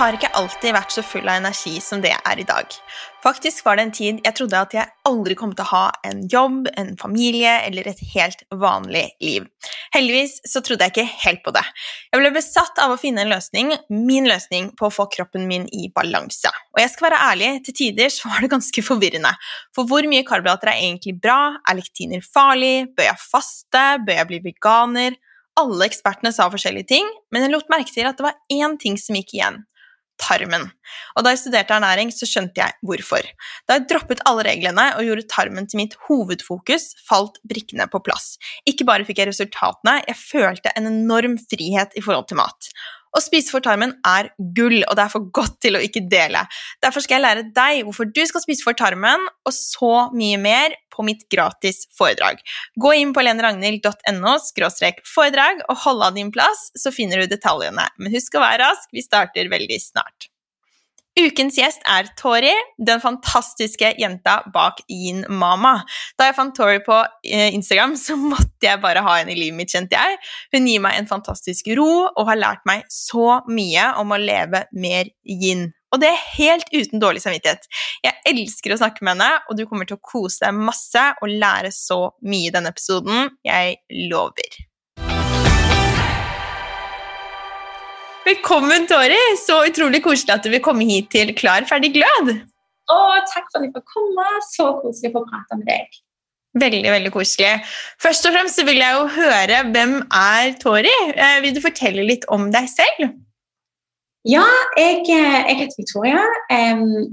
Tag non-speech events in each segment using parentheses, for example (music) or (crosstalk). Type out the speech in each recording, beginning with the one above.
har ikke alltid vært så full av energi som det er i dag. Faktisk var det en tid jeg trodde at jeg aldri kom til å ha en jobb, en familie eller et helt vanlig liv. Heldigvis så trodde jeg ikke helt på det. Jeg ble besatt av å finne en løsning, min løsning på å få kroppen min i balanse. Og jeg skal være ærlig, til tider så var det ganske forvirrende. For hvor mye karbohydrater er egentlig bra? Er lektiner farlig? Bør jeg faste? Bør jeg bli veganer? Alle ekspertene sa forskjellige ting, men jeg lot merke til at det var én ting som gikk igjen tarmen. Og da jeg studerte ernæring, så skjønte jeg hvorfor. Da jeg droppet alle reglene og gjorde tarmen til mitt hovedfokus, falt brikkene på plass. Ikke bare fikk jeg resultatene, jeg følte en enorm frihet i forhold til mat. Å spise for tarmen er gull, og det er for godt til å ikke dele. Derfor skal jeg lære deg hvorfor du skal spise for tarmen, og så mye mer på mitt gratis foredrag. Gå inn på leneragnhild.no foredrag og hold av din plass, så finner du detaljene. Men husk å være rask, vi starter veldig snart. Ukens gjest er Tori, den fantastiske jenta bak Yin Mama. Da jeg fant Tori på eh, Instagram, så måtte jeg bare ha henne i livet mitt, kjente jeg. Hun gir meg en fantastisk ro og har lært meg så mye om å leve mer yin. Og det er helt uten dårlig samvittighet. Jeg elsker å snakke med henne, og du kommer til å kose deg masse og lære så mye i denne episoden. Jeg lover. Velkommen, Tori. Så utrolig koselig at du vil komme hit til Klar, ferdig, glød. Å, takk for at jeg får komme. Så koselig å få prate med deg. Veldig veldig koselig. Først og fremst vil jeg jo høre hvem er Tori? Eh, vil du fortelle litt om deg selv? Ja, jeg, eh, jeg heter Victoria,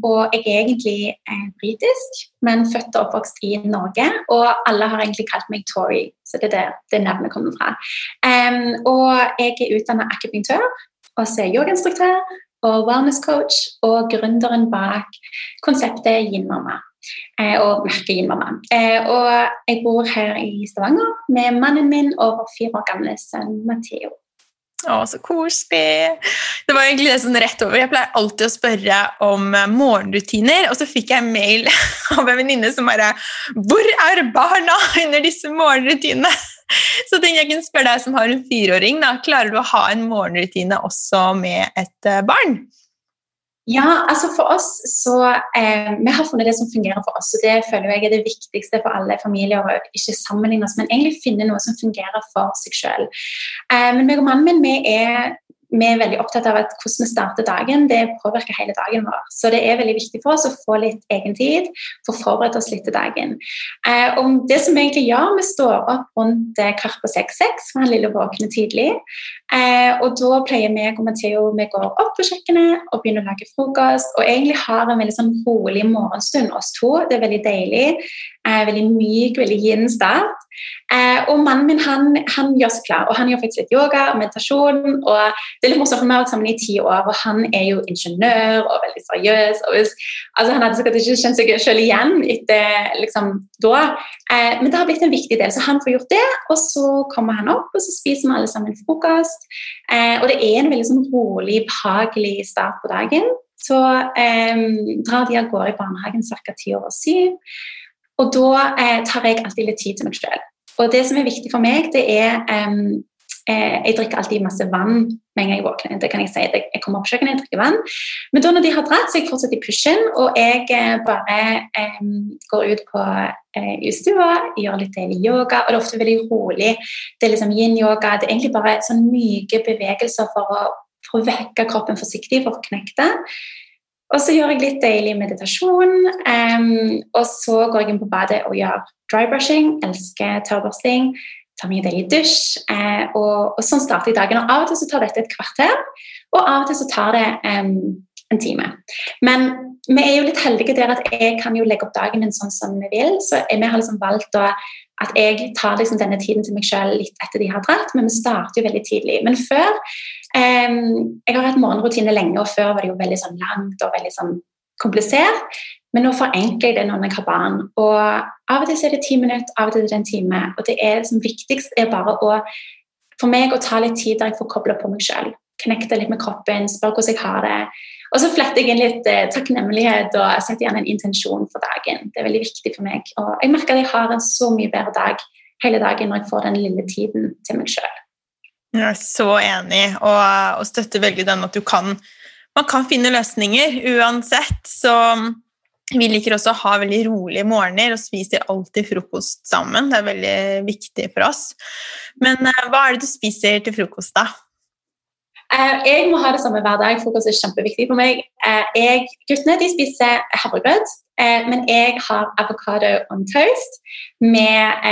og jeg er egentlig uh, britisk, men født og oppvokst i Norge. Og alle har egentlig kalt meg Tori, så det er der det navnet kommer fra. Og jeg er utdannet akupunktør og så er yogainstruktør og wellness coach og gründeren bak konseptet Yin-mamma. Eh, og merket Yin-mamma. Eh, og jeg bor her i Stavanger med mannen min og fire år gamle sønn Matheo. Å, så koselig! Det var egentlig det sånn rett over. Jeg pleier alltid å spørre om eh, morgenrutiner, og så fikk jeg mail (laughs) av en venninne som bare 'Hvor er barna (laughs) under disse morgenrutinene?' (laughs) Så tenkte jeg kunne spørre deg som har en fireåring, da, klarer du å ha en morgenrutine også med et eh, barn? Ja, altså for oss så eh, Vi har funnet det som fungerer for oss. og Det føler jeg er det viktigste for alle familier. å Ikke sammenligne oss, men egentlig finne noe som fungerer for seg selv. Eh, men meg og mannen min vi er vi er veldig opptatt av at hvordan vi starter dagen, det påvirker hele dagen vår. Så det er veldig viktig for oss å få litt egen tid for å forberede oss litt til dagen. Eh, og det som vi egentlig gjør, Vi står opp rundt eh, kvart på seks-seks, for han lille våkner tidlig. Eh, og da pleier meg og Matheo vi går opp på kjøkkenet og begynner å lage frokost. Og egentlig har en veldig sånn rolig morgenstund, oss to. Det er veldig deilig. Eh, veldig myk, veldig yin. Eh, og mannen min han, han, gjør seg klar, og han gjør faktisk litt yoga og meditasjon. og det er litt morsomt, for Vi har vært sammen i ti år, og han er jo ingeniør og veldig seriøs. og hvis, altså Han hadde sikkert ikke kjent seg selv igjen etter liksom, da, eh, men det har blitt en viktig del. Så han får gjort det, og så kommer han opp, og så spiser vi alle sammen frokost. Eh, og det er en veldig sånn rolig, behagelig start på dagen. Så eh, drar de av gårde i barnehagen ca. ti over syv. Og da eh, tar jeg alltid litt tid til meg selv. Og det som er viktig for meg, det er um, eh, Jeg drikker alltid masse vann med en gang jeg våkner. Det kan Jeg si. Jeg kommer opp kjøkkenet, jeg drikker vann. Men da når de har dratt, så jeg fortsetter i pushen, og jeg eh, bare eh, går ut på eh, utstua, gjør litt del yoga, og det er ofte veldig rolig. Det er liksom yin-yoga. Det er egentlig bare sånn myke bevegelser for å, for å vekke kroppen forsiktig, for å knekke det. Og så gjør jeg litt deilig meditasjon. Um, og så går jeg inn på badet og gjør drybrushing. Elsker tørrbørsting. Tar en deilig dusj. Uh, og, og, sånn starter jeg dagen. Og Av og til så tar dette et kvarter, og av og til så tar det um, en time. Men vi er jo litt heldige der at jeg kan jo legge opp dagen min sånn som vi vil. Så vi har liksom valgt å, at jeg tar liksom denne tiden til meg selv litt etter de har dratt, men vi starter jo veldig tidlig. Men før um, Jeg har hatt morgenrutine lenge, og før var det jo veldig sånn langt og veldig sånn komplisert. Men nå forenkler jeg det når jeg har barn. Og Av og til er det ti minutter, av og til er det en time. Og det er liksom viktigst er bare å for meg å ta litt tid der jeg får koble på meg sjøl. Connecte litt med kroppen, spørre hvordan jeg har det. Og så fletter jeg inn litt eh, takknemlighet og setter igjen en intensjon for dagen. Det er veldig viktig for meg. Og jeg merker at jeg har en så mye bedre dag hele dagen når jeg får den lille tiden til meg sjøl. Jeg er så enig, og, og støtter veldig den at du kan man kan finne løsninger uansett. Så vi liker også å ha veldig rolige morgener og spiser alltid frokost sammen. Det er veldig viktig for oss. Men uh, hva er det du spiser til frokost, da? Uh, jeg må ha det samme hver dag. Frokost er kjempeviktig for meg. Uh, jeg, guttene de spiser havregrøt, men jeg har avokado on toast med,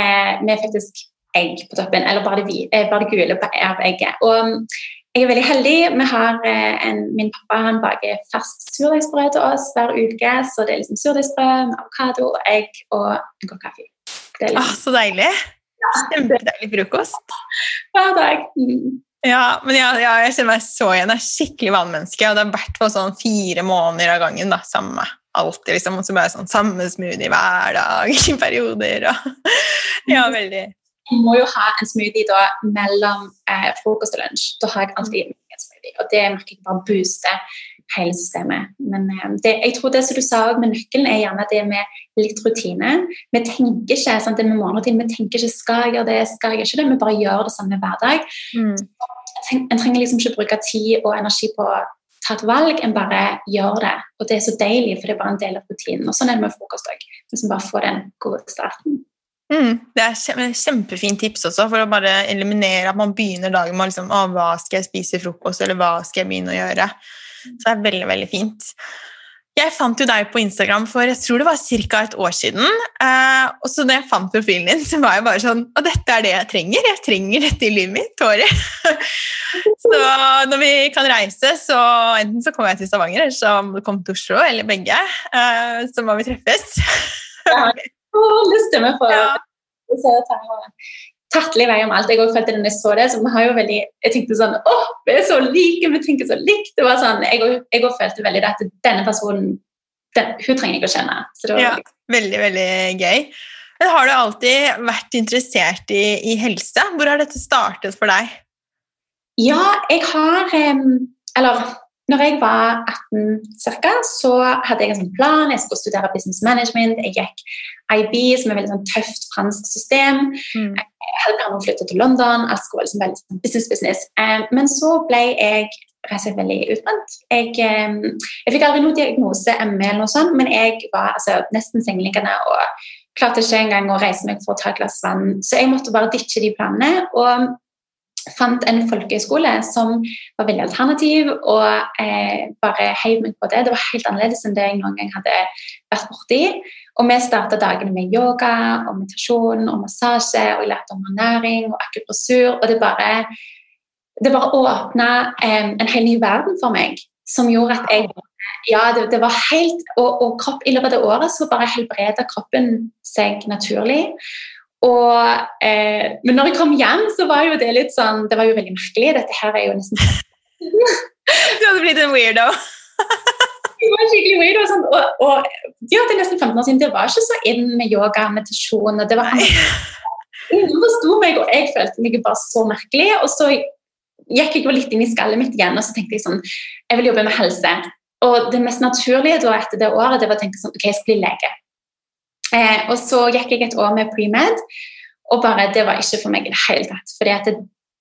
med, faktisk egg på toppen. Eller bare det, bare det gule av egget. Og jeg er veldig heldig. Vi har en, min pappa han baker ferskt surdeigsbrød til oss hver uke. Så det er liksom surdeigsbrød med avokado, egg og en kopp kaffe. Liksom. Ah, så deilig! Kjempedeilig frokost. Hver dag. Mm. Ja, men ja, ja, jeg kjenner meg så igjen. Jeg er skikkelig vannmenneske. Og det har vært for sånn fire måneder av gangen. da, samme alltid liksom, og så bare sånn samme smoothie hver dag i perioder. Og, (laughs) ja, veldig jeg må jo ha en smoothie da mellom eh, frokost og lunsj. Da har jeg alltid en smoothie, og det merker jeg bare booster hele systemet. Men eh, det, jeg tror det som du sa med nøkkelen, er gjerne det med litt rutine. Vi tenker ikke sant, det med morgenrutine, vi tenker ikke 'skal jeg gjøre det', 'skal jeg ikke det', vi bare gjør det samme hver dag. Mm. En trenger liksom ikke bruke tid og energi på å ta et valg, en bare gjør det. Og det er så deilig, for det er bare en del av rutinen. Og sånn er det med frokost òg. Liksom bare få den gode starten. Mm, det er kjempefint tips også, for å bare eliminere at man begynner dagen med liksom, hva skal jeg spise i frokost, eller hva skal jeg begynne å gjøre. Så det er veldig, veldig fint. Jeg fant jo deg på Instagram for jeg tror det var ca. et år siden. Eh, og så da jeg fant profilen din, så var jeg bare sånn Og dette er det jeg trenger. Jeg trenger dette i livet mitt. Tårer. (laughs) så når vi kan reise, så enten så kommer jeg til Stavanger, eller så må du komme til Oslo, eller begge. Eh, så må vi treffes. ja. det stemmer for ja. Tattelig vei om alt. Jeg følte det når jeg så det. så vi har jo veldig, Jeg tenkte sånn Å, vi er så like, vi tenker så likt. det var sånn, Jeg òg følte veldig at denne personen den, hun trenger jeg å kjenne. Så ja, veldig, veldig gøy. Men har du alltid vært interessert i, i, helse? Hvor har dette startet for deg? Ja, jeg har Eller når jeg var 18 ca., så hadde jeg en sånn plan. Jeg skulle studere business management. Jeg gikk IB, som er et veldig sånn tøft fransk system. Mm. Jeg hadde planer om å flytte til London. Alt skulle liksom veldig sånn business, business. Um, men så ble jeg rett veldig utbrent. Jeg, um, jeg, fikk aldri noen diagnose ME, eller noe sånt, men jeg var altså, nesten sengeliggende og klarte ikke engang å reise meg for å ta et glass vann. Så jeg måtte bare ditche de planene. og fant en folkehøyskole som var veldig alternativ, og eh, bare heiv meg på det. Det var helt annerledes enn det jeg noen gang hadde vært borti. Og vi starta dagene med yoga og meditasjon og massasje, og jeg lærte om ernæring og akupressur. Og det bare, det bare åpna eh, en hel ny verden for meg, som gjorde at jeg ja, det, det var helt, og, og kropp, I løpet av året så bare helbreda kroppen seg naturlig. Og, eh, men når jeg kom hjem, så var jo det litt sånn Det var jo veldig merkelig. Dette her er jo nesten Du hadde blitt en weirdo? (laughs) jeg var skikkelig weirdo. Og, sånn, og, og ja, det er nesten 15 år siden. Det var ikke så inn med yoga og meditasjon. og det var Ingen forsto meg, og jeg følte meg bare så merkelig. Og så gikk jeg litt inn i skallet mitt igjen og så tenkte jeg sånn Jeg vil jobbe med helse. Og det mest naturlige da etter det året det var å tenke sånn Ok, jeg skal bli lege. Eh, og så gikk jeg et år med pre-med, og bare det var ikke for meg i det hele tatt. fordi at det,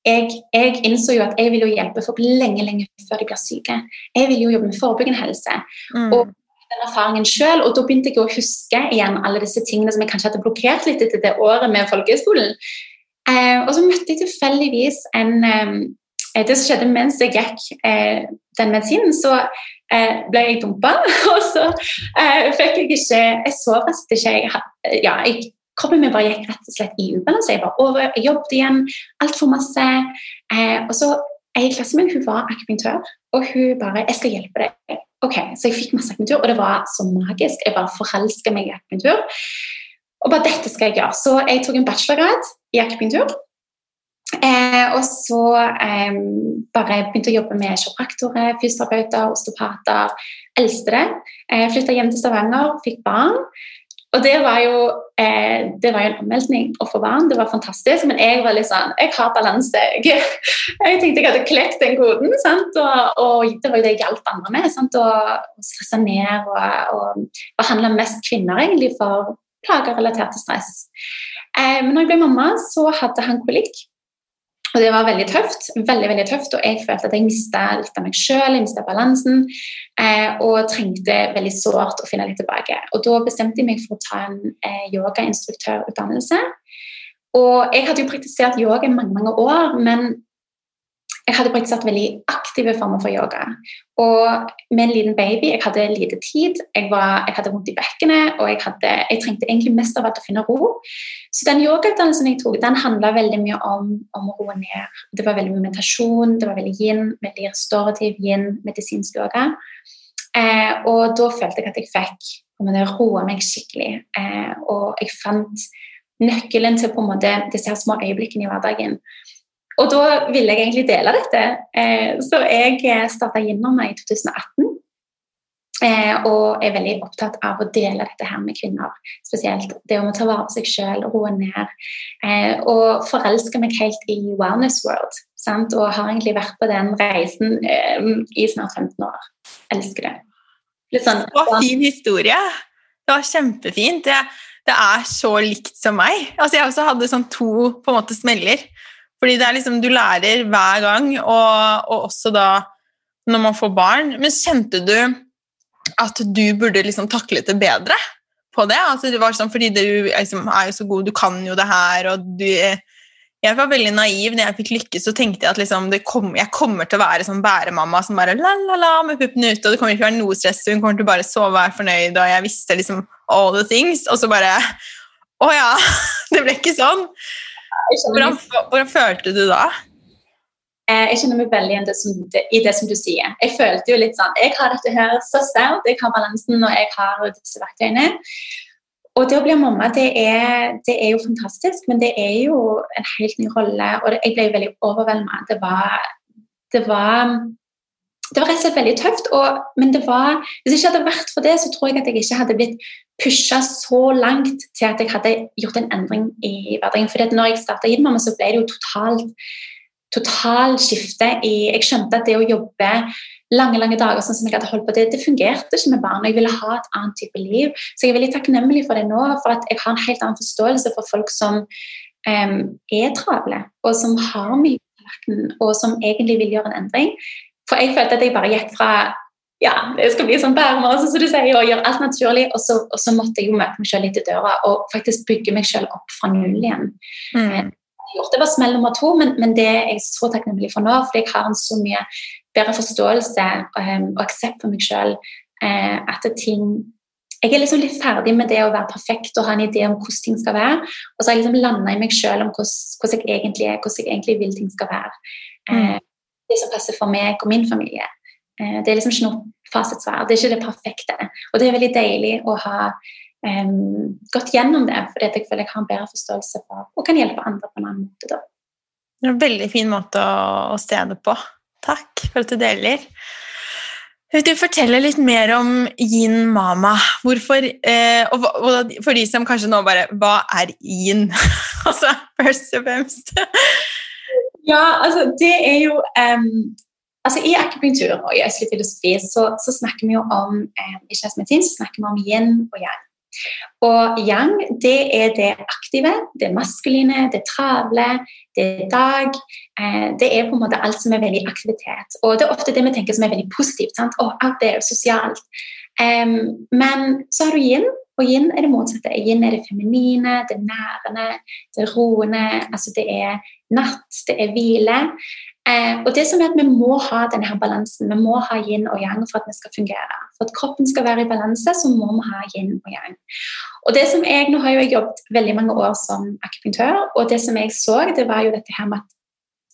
jeg, jeg, innså jo at jeg vil jo hjelpe folk lenge lenge før de blir syke. Jeg vil jo jobbe med forebyggende helse. Mm. Og den erfaringen selv, og Da begynte jeg å huske igjen alle disse tingene som jeg kanskje hadde blokkert litt etter det året med folkehøyskolen. Eh, og så møtte jeg tilfeldigvis en eh, Det som skjedde mens jeg gikk eh, den medisinen, så eh, ble jeg dumpa. (laughs) Og så eh, fikk jeg ikke Jeg så nesten ikke. Jeg, ja, jeg, kroppen min bare gikk rett og slett i ubalanse. Jeg var over, jeg jobbet igjen altfor masse. Eh, og så ei klasse min hun var akupunktør, og hun bare 'Jeg skal hjelpe deg'. Ok, Så jeg fikk masse akupunktur, og det var så magisk. Jeg bare forelska meg i akupunktur. Og bare dette skal jeg gjøre. Så jeg tok en bachelorgrad i akupunktur. Eh, og så eh, bare begynte å jobbe med kiropraktorer, fysioterapeuter, osteopater. Eldste det. Eh, Flytta hjem til Stavanger, fikk barn. Og det var, jo, eh, det var jo en omveltning å få barn. Det var fantastisk. Men jeg var litt sånn Jeg har balanse. (laughs) Jeg, tenkte jeg hadde klekt den koden. Og, og, det var jo det jeg hjalp andre med. Sant? Å, stresse ned og, og behandle mest kvinner egentlig for plager relatert til stress. Eh, men når jeg ble mamma, så hadde han kolikk. Og det var veldig tøft, veldig, veldig tøft, og jeg følte at jeg mista litt av meg sjøl, jeg mista balansen, eh, og trengte veldig sårt å finne litt tilbake. Og da bestemte jeg meg for å ta en eh, yogainstruktørutdannelse. Og jeg hadde jo praktisert yoga i mange, mange år, men jeg hadde praktisert veldig aktive former for yoga. Og med en liten baby Jeg hadde lite tid, jeg, var, jeg hadde vondt i bekkenet, og jeg, hadde, jeg, trengte egentlig mest av alt å finne ro. Så den yogautdannelsen jeg tok, den handla veldig mye om, om, å roe ned. Det var veldig mye meditasjon, det var veldig yin, veldig restorativ yin, medisinsk yoga. Eh, og da følte jeg at jeg fikk roa meg skikkelig. Eh, og jeg fant nøkkelen til på en måte disse små øyeblikkene i hverdagen. Og da ville jeg egentlig dele dette, eh, så jeg eh, starta gjennom meg i 2018. Eh, og er veldig opptatt av å dele dette her med kvinner. Spesielt det om å ta vare på seg sjøl, roe ned. og forelske meg helt i Wellness World. Sant? Og har egentlig vært på den reisen i snart 15 år. Elsker det. Litt sånn, var fin historie. Det var kjempefint. Det, det er så likt som meg. Altså, jeg også hadde sånn to på en måte smeller. Fordi det er liksom, du lærer hver gang, og, og, også da når man får barn. Men kjente du at du burde liksom takle det bedre på det? Altså, det var sånn, fordi du liksom, er jo så god, du kan jo det her, og du jeg var veldig naiv når jeg fikk lykkes, så tenkte jeg at liksom, kom, jeg kommer til å være sånn bæremamma som bare la-la-la med puppene ute, og det kommer ikke til å være noe stress, hun kommer til å bare sove og være fornøyd, og jeg visste liksom all the things, og så bare Å ja, (laughs) det ble ikke sånn. Hvordan, hvordan, følte du da? Eh, jeg kjenner meg veldig igjen i det som du sier. Jeg følte jo litt sånn Jeg har dette her så sterkt, jeg har balansen og jeg har disse verktøyene. Og det å bli mamma, det er, det er, jo fantastisk, men det er jo en helt ny rolle. Og jeg ble veldig overveldet. Det var, det var det var rett og slett veldig tøft. Og, men det var, hvis det ikke hadde vært for det, så tror jeg at jeg ikke hadde blitt pusha så langt til at jeg hadde gjort en endring i hverdagen. For når jeg starta Gidmamma, så ble det jo totalt totalt skifte i Jeg skjønte at det å jobbe lange lange dager sånn som jeg hadde holdt på, det, det fungerte ikke med barn. og Jeg ville ha et annet type liv. Så jeg er veldig takknemlig for det nå, for at jeg har en helt annen forståelse for folk som um, er travle, og som har mye og som egentlig vil gjøre en endring. For jeg følte at jeg bare gikk fra ja, det skal bli sånn bærmer, som du sier, og gjøre alt naturlig. Og så, og så, måtte jeg jo møte meg selv litt i døra og faktisk bygge meg selv opp fra null igjen. Mm. Eh, det var smell nummer to, men, men, det er jeg så takknemlig for nå, fordi jeg har en så mye bedre forståelse um, og aksept for meg selv uh, at ting jeg er liksom litt ferdig med det å være perfekt og ha en idé om hvordan ting skal være. Og så har jeg liksom landa i meg selv om hvordan, hvordan, jeg egentlig er, hvordan jeg egentlig vil ting skal være. Mm. Det som passer for meg og min familie. Eh, det er liksom ikke noe fasitsvar. Det er ikke det perfekte. Og det er veldig deilig å ha um, gått gjennom det, fordi jeg føler jeg har en bedre forståelse for og kan hjelpe andre på en annen måte. da. Det er en veldig fin måte å, se det på. Takk for at du deler. Vil du fortelle litt mer om yin mama? Hvorfor, eh, og, og, for de som kanskje nå bare Hva er yin? (laughs) altså, først og fremst. Ja, altså det er jo um, altså I akupunktur og i østlig filosofi så, så, snakker vi jo om um, i medisin så snakker vi om yin og yang. Og yang det er det aktive, det maskuline, det travle, det er dag. Eh, det er på en måte alt som er veldig aktivitet. Og det er ofte det vi tenker som er veldig positivt. sant? Å, alt det er sosialt. Um, men så har du yin, og yin er det motsatte. Yin er det feminine, det nærende, det roende. altså Det er natt, det er hvile. Eh, og det som er at Vi må ha denne her balansen. Vi må ha yin og yang for at vi skal fungere. For at kroppen skal være i balanse, så må vi ha yin og yang. Og det som jeg, Nå har jeg jobbet veldig mange år som akupunktør, og det som jeg så, det var jo dette her med at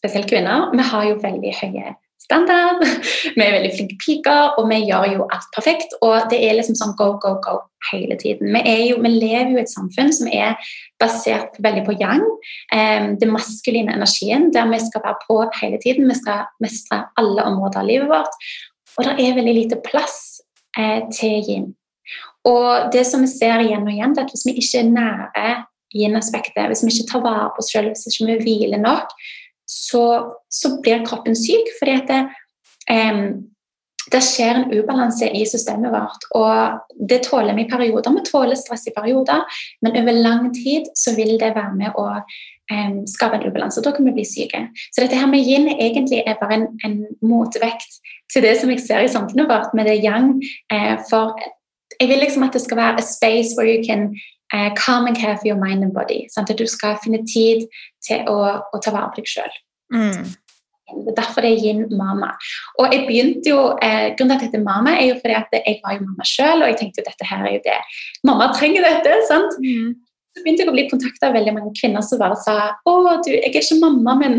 spesielt kvinner vi har jo veldig høye standard. (laughs) Vi er veldig flinke piker, og vi gjør jo alt perfekt. Og det er liksom sånn go, go, go hele tiden. Vi, jo, vi lever jo i et samfunn som er basert veldig på yang, eh, den maskuline energien, der vi skal være på hele tiden. Vi skal mestre alle områder av livet vårt. Og det er veldig lite plass eh, til yin. Og det som vi ser igjen og igjen, det er at hvis vi ikke er nære yin-aspektet, hvis vi ikke tar vare på oss selv, hvis vi ikke hviler nok, så, så blir kroppen syk. fordi at det, eh, det skjer en ubalanse i systemet vårt. Og det tåler vi i perioder. Vi tåler stress i perioder, men over lang tid så vil det være med å eh, skape en ubalanse. og Da kan vi bli syke. Så dette her med yin egentlig er bare en, en motvekt til det som jeg ser i samfunnet vårt med det yang. Eh, for jeg vil liksom at det skal være a space where you can uh, calm and care for your mind and body. Sant? At du skal finne tid til å, å ta vare på deg sjøl. Mm. Det er derfor det er yin mama. Og jeg begynte jo, eh, Grunnen til at det heter mama, er jo fordi at jeg var jo mamma sjøl, og jeg tenkte jo dette her er jo det Mamma trenger dette. sant? Mm. Så begynte jeg å bli kontakta av veldig mange kvinner som bare sa å, du, jeg er ikke mamma, men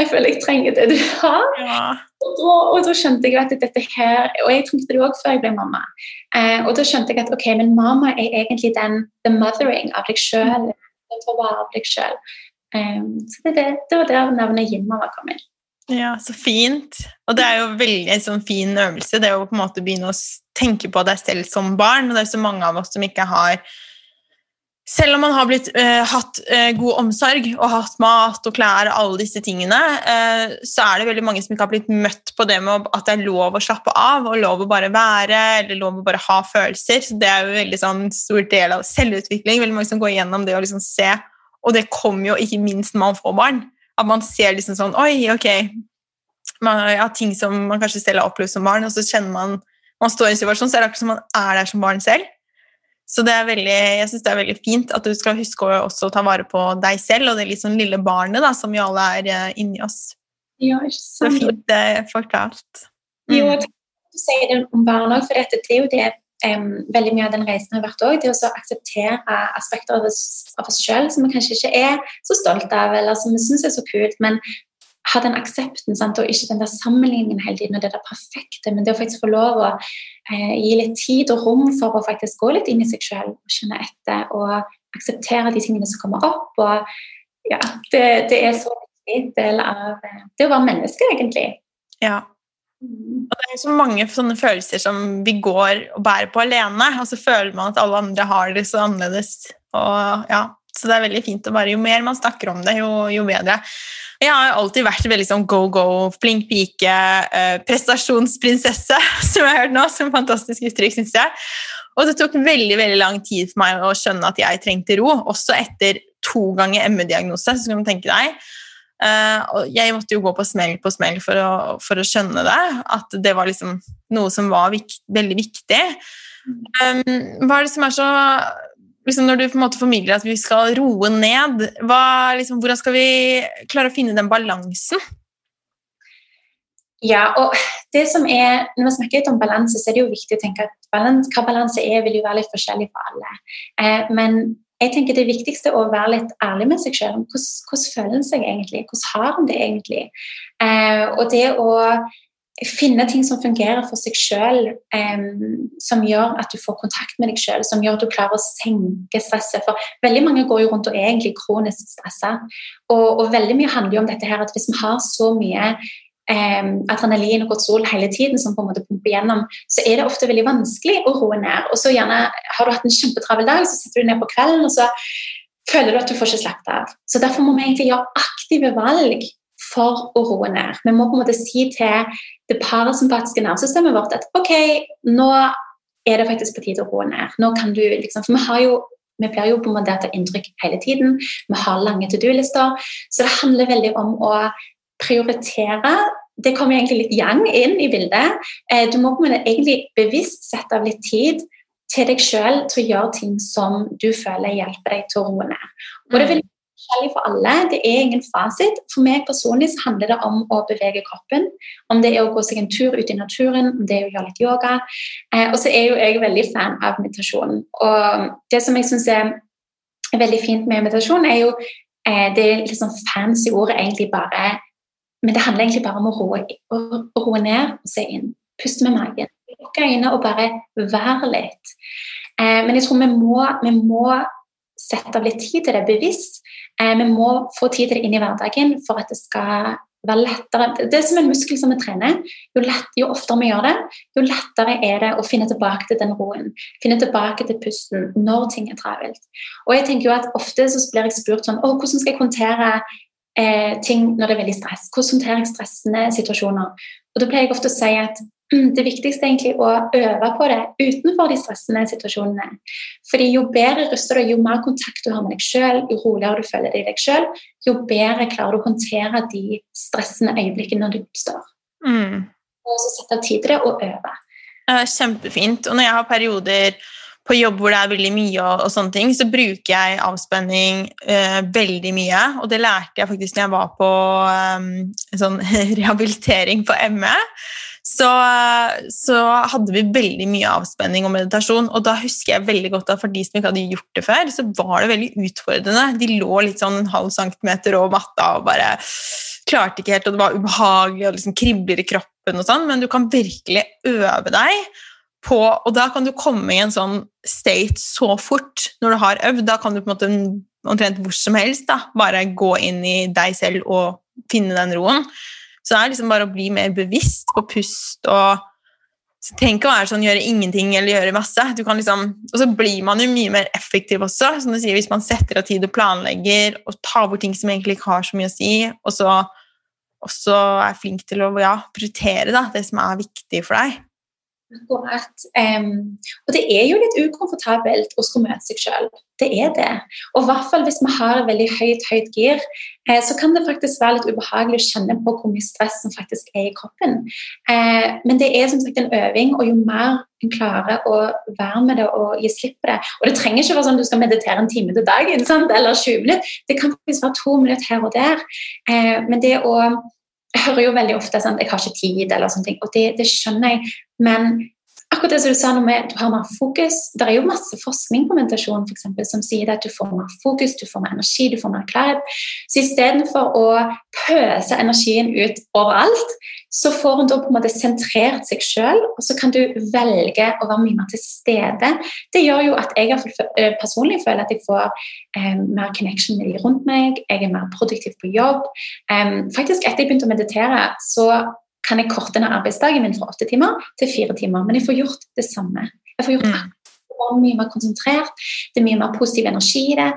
jeg føler jeg trenger det du har. Ja. Og, da, og, da, skjønte jeg at dette her Og jeg trengte det òg før jeg ble mamma. Eh, og da skjønte jeg at ok, men mamma er egentlig den the mothering av deg sjøl. Um, så det, det, det, var der navnet Yin-mamma kom inn. Ja, så fint. Og det er jo veldig en sånn fin øvelse, det å på en måte begynne å tenke på deg selv som barn. Og det er så mange av oss som ikke har Selv om man har blitt, eh, hatt eh, god omsorg og hatt mat og klær og alle disse tingene, eh, så er det veldig mange som ikke har blitt møtt på det med at det er lov å slappe av og lov å bare være eller lov å bare ha følelser. Så det er jo en veldig sånn stor del av selvutvikling. Veldig mange som går igjennom det å liksom se, og det kommer jo ikke minst når man får barn. At man ser liksom sånn Oi, ok. Man har ting som man kanskje selv har opplevd som barn, og så kjenner man man står i en situasjon, så er det akkurat som man er der som barn selv. Så det er veldig, jeg synes det er veldig fint at du skal huske å også ta vare på deg selv og det sånn lille barnet da, som vi alle er uh, inni oss. Ja, ikke sant. Så fint uh, forklart. Mm. Jo, du sier det om barn òg, for dette, det er jo det um, veldig mye av den reisen har vært òg. Det å akseptere aspekter av oss, av oss sjøl som vi kanskje ikke er så stolt av, eller som vi syns er så kult. men ha den aksepten sant? og ikke den der sammenligningen hele tiden og det der perfekte, men det å faktisk få lov å eh, gi litt tid og rom for å faktisk gå litt inn i seg sjøl og kjenne etter og akseptere de tingene som kommer opp. og ja, Det, det er så viktig del av det å være menneske, egentlig. Ja, og det er så mange sånne følelser som vi går og bærer på alene, og så føler man at alle andre har det så annerledes. Og, ja, så det er veldig fint å bare Jo mer man snakker om det, jo, jo bedre. Jeg har alltid vært veldig sånn go-go, flink pike, eh, prestasjonsprinsesse, (laughs) som jeg har hørt nå, som fantastisk uttrykk, syns jeg. Og det tok veldig veldig lang tid for meg å skjønne at jeg trengte ro, også etter to ganger ME-diagnose. så kan du tenke deg. Uh, jeg måtte jo gå på smell på smell for å, for å skjønne det. At det var liksom noe som var vik veldig viktig. Um, hva er det som er så liksom Når du på en måte formidler at vi skal roe ned, hva, liksom, hvordan skal vi klare å finne den balansen? Ja, og det som er, Når vi snakker litt om balanse, så er det jo viktig å tenke at balans, hva balanse er, vil jo være litt forskjellig for alle. Eh, men jeg tenker det viktigste er å være litt ærlig med seg selv. Hvordan, hvordan føler en seg egentlig? Hvordan har en det egentlig? Eh, og det å finne ting som fungerer for seg selv, eh, som gjør at du får kontakt med deg selv, som gjør at du klarer å senke stresset. For veldig mange går jo rundt og er egentlig kronisk stressa. Og, og, veldig mye handler jo om dette her at hvis vi har så mye eh, adrenalin og kortisol hele tiden som på en måte pumper gjennom, så er det ofte veldig vanskelig å roe ned. Og så gjerne har du hatt en kjempetravel dag, så setter du ned på kvelden, og så føler du at du får ikke slappet av. Så derfor må vi egentlig gjøre aktive valg for å roe ned. Vi må på en måte si til det parasympatiske nervesystemet vårt at ok, nå er det faktisk på tide å roe ned. Nå kan du liksom, For vi har jo vi blir jo på en måte ta inntrykk hele tiden. Vi har lange to do-lister. Så det handler veldig om å prioritere det kommer egentlig litt yang inn i bildet. Eh, du må på en måte egentlig bevisst sette av litt tid til deg sjøl til å gjøre ting som du føler hjelper deg til å roe ned. Og det vil forskjellig for alle. Det er ingen fasit. For meg personlig så handler det om å bevege kroppen. Om det er å gå seg en tur ut i naturen, om det er å gjøre litt yoga. Eh, og så er jo jeg veldig fan av meditasjon. Og det som jeg syns er veldig fint med meditasjon, er jo eh, det er litt sånn fancy ordet egentlig bare men det handler egentlig bare om å roe, å, roe ned og se inn. Puste med magen. Lukke øynene og bare være litt. Eh, men jeg tror vi må, vi må, sette av litt tid til det bevisst. Eh, vi må få tid til det inn i hverdagen for at det skal være lettere. Det er som en muskel som vi trener. Jo, lett, jo, oftere vi gjør det, jo lettere er det å finne tilbake til den roen. Finne tilbake til pusten når ting er travelt. Og jeg tenker jo at Ofte så blir jeg spurt sånn, å, hvordan skal jeg håndtere eh, ting når det er veldig stress. Hvordan håndterer jeg stressende situasjoner? Og Da pleier jeg ofte å si at (clears throat) det viktigste er egentlig å øve på det utenfor de stressende situasjonene. Fordi Jo bedre ruster du, jo mer kontakt du har med deg sjøl, jo roligere du føler deg deg sjøl, jo bedre klarer du å håndtere de stressende øyeblikkene når du oppstår. Mm. Og så sette av tid til det og øve. Ja, kjempefint. Og når jeg har perioder på jobb hvor det er veldig mye, og, og sånne ting, så bruker jeg avspenning eh, veldig mye. Og det lærte jeg faktisk når jeg var på eh, sånn (laughs) rehabilitering på ME. Så, så, hadde vi veldig mye avspenning og meditasjon. Og da husker jeg veldig godt at for de som ikke hadde gjort det før, så var det veldig utfordrende. De lå litt sånn en halv centimeter over matta og bare klarte ikke helt, og det var ubehagelig og liksom kribler i kroppen og sånn, men du kan virkelig øve deg på Og da kan du komme i en sånn state så fort når du har øvd. Da kan du på en måte omtrent hvor som helst da, bare gå inn i deg selv og finne den roen. Så det er liksom bare å bli mer bevisst på pust og Tenk å være sånn, gjøre ingenting eller gjøre masse. Liksom, og så blir man jo mye mer effektiv også. som du sier, Hvis man setter av tid og planlegger og tar bort ting som egentlig ikke har så mye å si, og så, også er flink til å ja, prioritere da, det som er viktig for deg. Akkurat. Um, og det er jo litt ukomfortabelt å skulle møte seg sjøl. Det er det. Og i hvert fall hvis vi har veldig høyt, høyt gir, eh, så kan det faktisk være litt ubehagelig å kjenne på hvor mye stress som faktisk er i kroppen. Eh, men det er som sagt en øving, og jo mer en klarer å være med det og gi slipp på det Og det trenger ikke være sånn at du skal meditere en time til dagen sant? eller 20 minutter. Det kan faktisk være to minutter her og der. Eh, men det å jeg hører jo veldig ofte at jeg har ikke tid, eller sånne ting, og det, det skjønner jeg. Men akkurat det som du sa noe med, du har mer fokus Det er jo masse forskning på meditasjon for eksempel, som sier at du får mer fokus, du får mer energi, du får mer klarhet. Så istedenfor å pøse energien ut overalt, så får hun da på en måte sentrert seg sjøl, og så kan du velge å være mye mer til stede. Det gjør jo at jeg eh, personlig føler at jeg får eh, mer connection med de rundt meg, jeg er mer produktiv på jobb. Um, faktisk etter jeg begynte å meditere, så kan jeg korte ned arbeidsdagen min fra åtte timer til fire timer. Men jeg får gjort det samme. Jeg får gjort mm. mye mer konsentrert, det er mye mer positiv energi i det.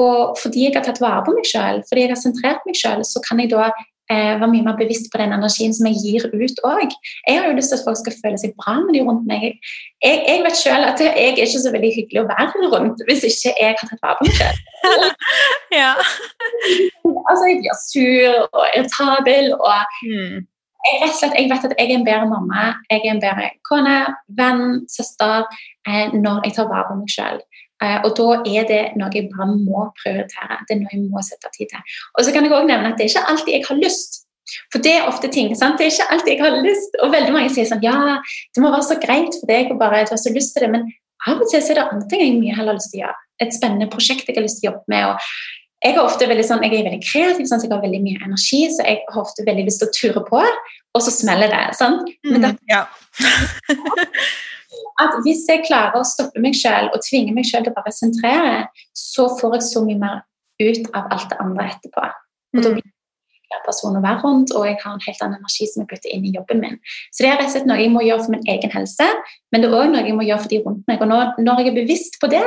Og fordi jeg har tatt vare på meg sjøl, fordi jeg har sentrert meg sjøl, så kan jeg da eh, være mye mer bevisst på den energien som jeg gir ut òg. Jeg har jo lyst til at folk skal føle seg bra med de rundt meg. Jeg, jeg vet sjøl at jeg er ikke så veldig hyggelig å være rundt hvis ikke jeg har tatt vare på meg sjøl. (laughs) ja. altså, jeg blir sur og irritabel og mm jeg, rett og slett, jeg vet at jeg er en bedre mamma, jeg er en bedre kone, venn, søster eh, når jeg tar vare på meg sjøl. Eh, og da er det noe jeg bare må prioritere. Det er noe jeg må sette tid til. Og så kan jeg også nevne at det er ikke alltid jeg har lyst. For det er ofte ting. sant? Det er ikke alltid jeg har lyst. Og veldig mange sier sånn Ja, det må være så greit for deg å bare du har så lyst til det. Men av og til er det andre ting jeg mye heller har lyst til å gjøre. Et spennende prosjekt jeg har lyst til å jobbe med. og jeg er ofte veldig sånn, jeg er veldig kreativ, sånn, så jeg har veldig mye energi, så jeg har ofte veldig lyst til å ture på, og så smeller det. sant? Men det, mm, ja. (laughs) at hvis jeg klarer å stoppe meg sjøl og tvinge meg sjøl til å bare sentrere, så får jeg så mye mer ut av alt det andre etterpå. Og da mm. blir person å være rundt, og jeg har en helt annen energi som jeg putter inn i jobben min. Så det er rett og slett noe jeg må gjøre for min egen helse, men det er òg noe jeg må gjøre for de rundt meg. Og når, når jeg er bevisst på det,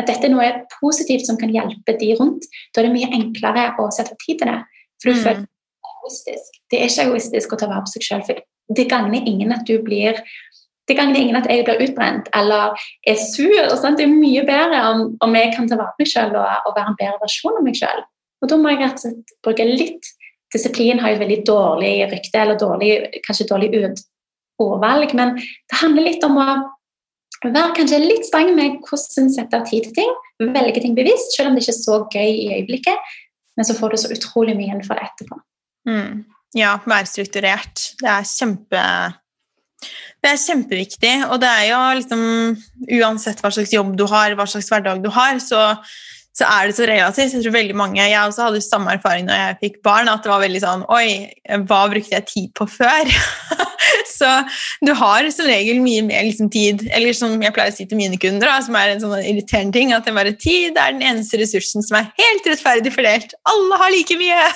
at dette er noe positivt som kan hjelpe de rundt, da er det mye enklere å sette tid til det. For du mm. føler deg egoistisk. Det er ikke egoistisk å ta vare på seg sjøl, for det gagner ingen at du blir det gagner ingen at jeg blir utbrent eller er sur. Sant? Det er mye bedre om, om, jeg kan ta vare på meg sjøl og, og, være en bedre versjon av meg sjøl. Og da må jeg rett og slett bruke litt Disiplin har jo veldig dårlig rykte, eller dårlig, kanskje dårlig ordvalg, men det handler litt om å være kanskje litt streng med hvordan sette av tid til ting. Velge ting bevisst, selv om det ikke er så gøy i øyeblikket. Men så får du så utrolig mye igjen for det etterpå. Mm. Ja, være strukturert. Det er kjempe det er kjempeviktig, og det er jo liksom Uansett hva slags jobb du har, hva slags hverdag du har, så, så er det så relativt. Jeg tror veldig mange, jeg også hadde samme erfaring når jeg fikk barn, at det var veldig sånn Oi, hva brukte jeg tid på før? (laughs) Så du har som regel mye mer liksom, tid Eller som jeg pleier å si til mine kunder, da, som er en sånn irriterende ting, at det bare tid er den eneste ressursen som er helt rettferdig fordelt. Alle har like mye!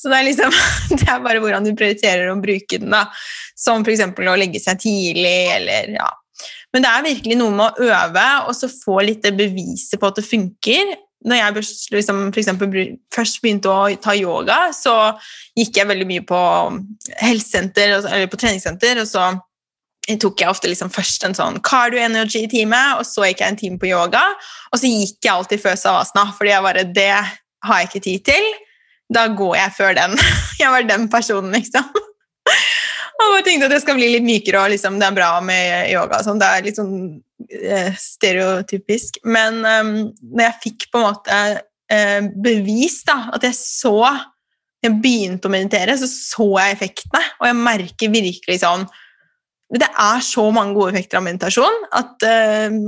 Så det er liksom (laughs) Det er bare hvordan du prioriterer å bruke den, da. Som f.eks. å legge seg tidlig, eller ja. Men det er virkelig noe med å øve og så få litt det beviset på at det funker når jeg liksom, for først begynte å ta yoga, så gikk jeg veldig mye på helsesenter, eller på treningssenter, og så tok jeg ofte liksom først en sånn cardio energy-time, og så gikk jeg en time på yoga. Og så gikk jeg alltid før savasna, fordi jeg bare Det har jeg ikke tid til. Da går jeg før den. (laughs) Jeg var den personen, liksom. Og bare tenkte at det skal bli litt mykere, og liksom, det er bra med yoga. Sånn. Det er litt sånn eh, stereotypisk. Men um, når jeg fikk på en måte eh, bevis da, at jeg så jeg begynte å meditere, så så jeg effektene. Og jeg merker virkelig sånn Det er så mange gode effekter av meditasjon at uh,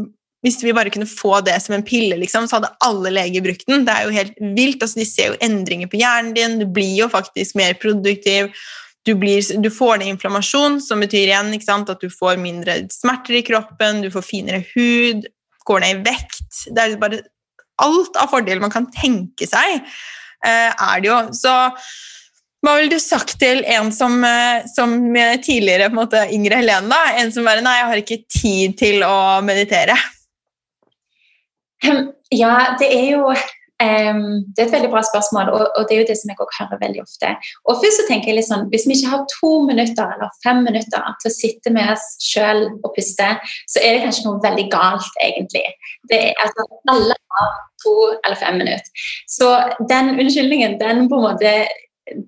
hvis vi bare kunne få det som en pille, liksom, så hadde alle leger brukt den. Det er jo helt vilt. Altså, de ser jo endringer på hjernen din, du blir jo faktisk mer produktiv. Du, blir, du får ned inflammasjon, som betyr igjen sant, at du får mindre smerter i kroppen, du får finere hud, går ned i vekt. Det er bare alt av fordeler man kan tenke seg, eh, er det jo. Så hva ville du sagt til en som, eh, som tidligere på en måte, yngre Helene? da? En som bare Nei, jeg har ikke tid til å meditere. Ja, det er jo Um, det er et veldig bra spørsmål, og, og, det er jo det som jeg også hører veldig ofte. Og først så tenker jeg litt sånn, Hvis vi ikke har to minutter eller fem minutter til å sitte med oss sjøl og puste, så er det kanskje noe veldig galt, egentlig. Det er, altså, alle har to eller fem minutter. Så den unnskyldningen, den på en måte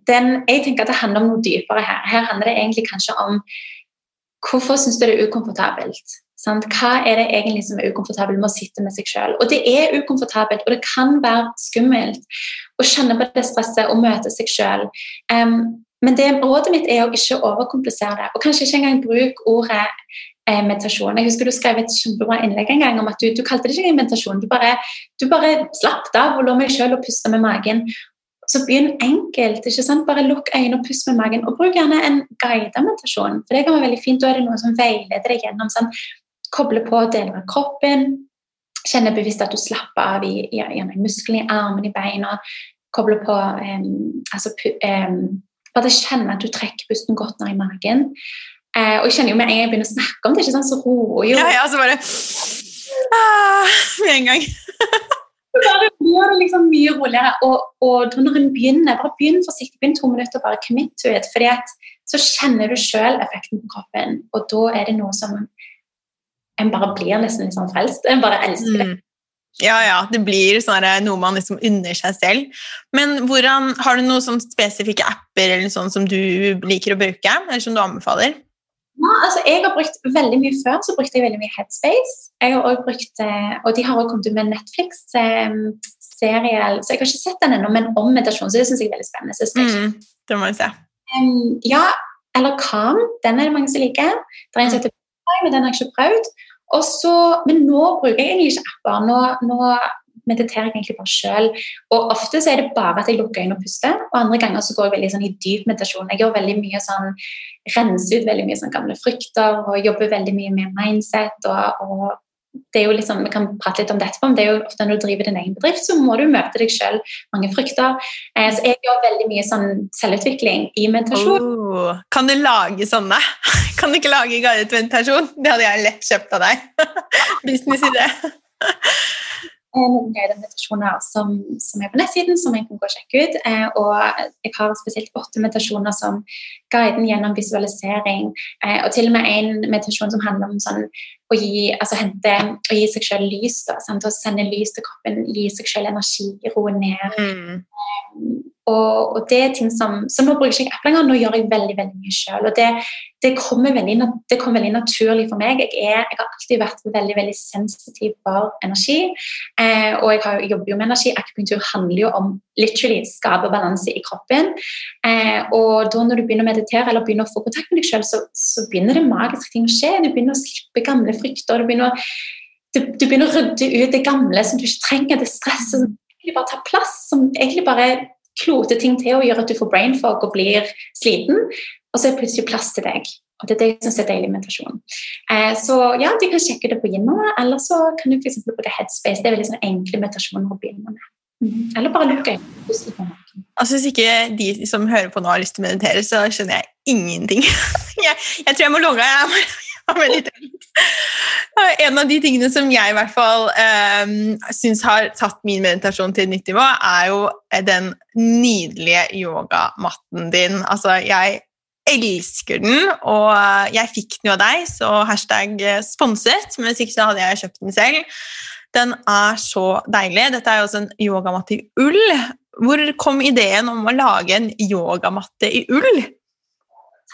den, Jeg tenker at det handler om noe dypere her. Her handler det egentlig kanskje om hvorfor syns du det er ukomfortabelt? Sant? Hva er det egentlig som er ukomfortabelt med å sitte med seg sjøl? Og det er ukomfortabelt, og det kan være skummelt å kjenne på det stresset og møte seg sjøl. Um, men det rådet mitt er å ikke overkomplisere det, og kanskje ikke engang bruke ordet eh, meditasjon. Jeg husker Du skrev et kjempebra innlegg en gang om at du, du kalte det ikke engang meditasjon. Du bare, du bare slapp av og lå meg sjøl og puste med magen. Så begynn enkelt. ikke sant? Bare lukk øynene og pust med magen. Og bruk gjerne en guidet meditasjon. for det kan være veldig fint. Da er det noe som veileder deg gjennom sånn, Koble på deler av kroppen. Kjenne bevisst at du slapper av i, i, i musklene i armene, i beina. Koble på um, altså, um, Bare kjenne at du trekker pusten godt ned i magen. Uh, og jeg kjenner jo med en gang jeg begynner å snakke om det, ikke sant, så roer jo Ja, ja, så bare ah, Med en gang. (laughs) bare blir det liksom mye roligere. Og, og når begynner, bare begynn forsiktig. Begynn to minutter, bare commit to it. fordi så kjenner du sjøl effekten på kroppen, og da er det noe som en bare blir nesten litt sånn frelst. En bare elsker det. Mm. Ja, ja. Det blir sånn noe man liksom unner seg selv. Men hvordan, har du noen sånn spesifikke apper eller sånn som du liker å bruke, eller som du anbefaler? Ja, altså jeg har brukt veldig mye Før så brukte jeg veldig mye Headspace. Jeg har også brukt, eh, Og de har også kommet ut med Netflix-serie. Eh, så jeg har ikke sett den ennå, men om meditasjon. Så det syns jeg er veldig spennende. Mm, det må jeg se. Um, ja, eller Calm. Den er det mange som liker. Det er en som heter men den har jeg ikke prøvd. Også, men nå bruker jeg egentlig ikke apper. Nå, nå mediterer jeg egentlig bare sjøl. Og ofte så er det bare at jeg lukker øynene og puster, og andre ganger så går jeg veldig sånn i dyp meditasjon. Jeg gjør veldig mye sånn, renser ut veldig mye sånn gamle frykter og jobber veldig mye med mindset og, og det er jo liksom, Vi kan prate litt om dette, men det er jo ofte når du driver din egen bedrift, så må du møte deg selv mange frykter. Eh, så jeg gjør veldig mye sånn selvutvikling i meditasjon. Oh, kan du lage sånne? (laughs) Kan du ikke lage guidet meditasjon? Det hadde jeg lett kjøpt av deg. (laughs) Businessidé. (laughs) noen guidede meditasjoner som, som, er på nettsiden, som jeg kan gå og sjekke ut. Eh, og jeg har spesielt åtte meditasjoner som guider gjennom visualisering. Eh, og til og med en meditasjon som handler om sånn, å, gi, altså, hente, å gi seg selv lys. Da, sant? Å sende lys til kroppen, gi seg selv energi, roe ned. Mm. Og, og, det er ting som, som nå bruker jeg ikke app lenger, nå gjør jeg veldig veldig mye sjøl. Det, det, kommer veldig, det kommer veldig naturlig for meg. Jeg, er, jeg, har alltid vært veldig veldig sensitiv for energi. Eh, og jeg har, jobber jo med energi. Akupunktur handler jo om literally skape balanse i kroppen. Eh, og da når du begynner å meditere eller begynner å få kontakt med deg sjøl, så, så, begynner det magiske ting å skje. Du begynner å slippe gamle frykter. Du begynner, du, du begynner å rydde ut det gamle som du ikke trenger, det stresset som egentlig bare tar plass. som egentlig bare kloter ting til og gjør at du får brain fog og blir sliten. Og så er det plutselig plass til deg. Og Det er det jeg syns er deilig meditasjon. Eh, så ja, de kan sjekke det på Gimma, eller så kan du f.eks. bruke Headspace. Det er veldig sånn enkle meditasjoner å begynne med. Mm. Eller bare lukke øynene. Altså, Hvis ikke de som hører på nå har lyst til å meditere, så skjønner jeg ingenting. (laughs) jeg, jeg tror jeg må logge av. (laughs) En av de tingene som jeg i hvert fall um, syns har tatt min meditasjon til et nytt nivå, er jo den nydelige yogamatten din. Altså, jeg elsker den, og jeg fikk den jo av deg, så hashtag sponset. Men hvis ikke så hadde jeg kjøpt den selv. Den er så deilig. Dette er jo også en yogamatte i ull. Hvor kom ideen om å lage en yogamatte i ull?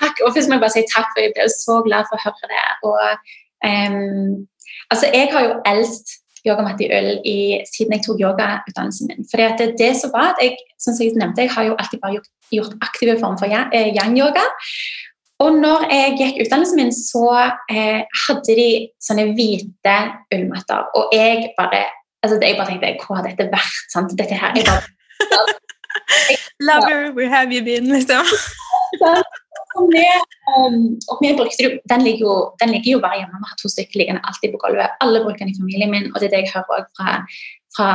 Takk. og først må Jeg bare si takk, for jeg ble så glad for å høre det. Og, um, altså, Jeg har jo eldst yogamatte i ull i, siden jeg tok yogautdannelsen min. For det, det som var at jeg, som jeg nevnte, jeg har jo alltid bare gjort, gjort aktive former for eh, yang-yoga. Og når jeg gikk utdannelsen min, så eh, hadde de sånne hvite ullmatter. Og jeg bare altså jeg bare tenkte Hvor har dette vært? Sant? Dette her, jeg bare, (laughs) Lover, where have you been? liksom. (laughs) og vi, um, og vi brukte jo, den, ligger jo, den ligger jo bare hjemme. Vi har to stykker liggende alltid på gulvet. Alle bruker den i familien min, og det er det jeg hører fra, fra,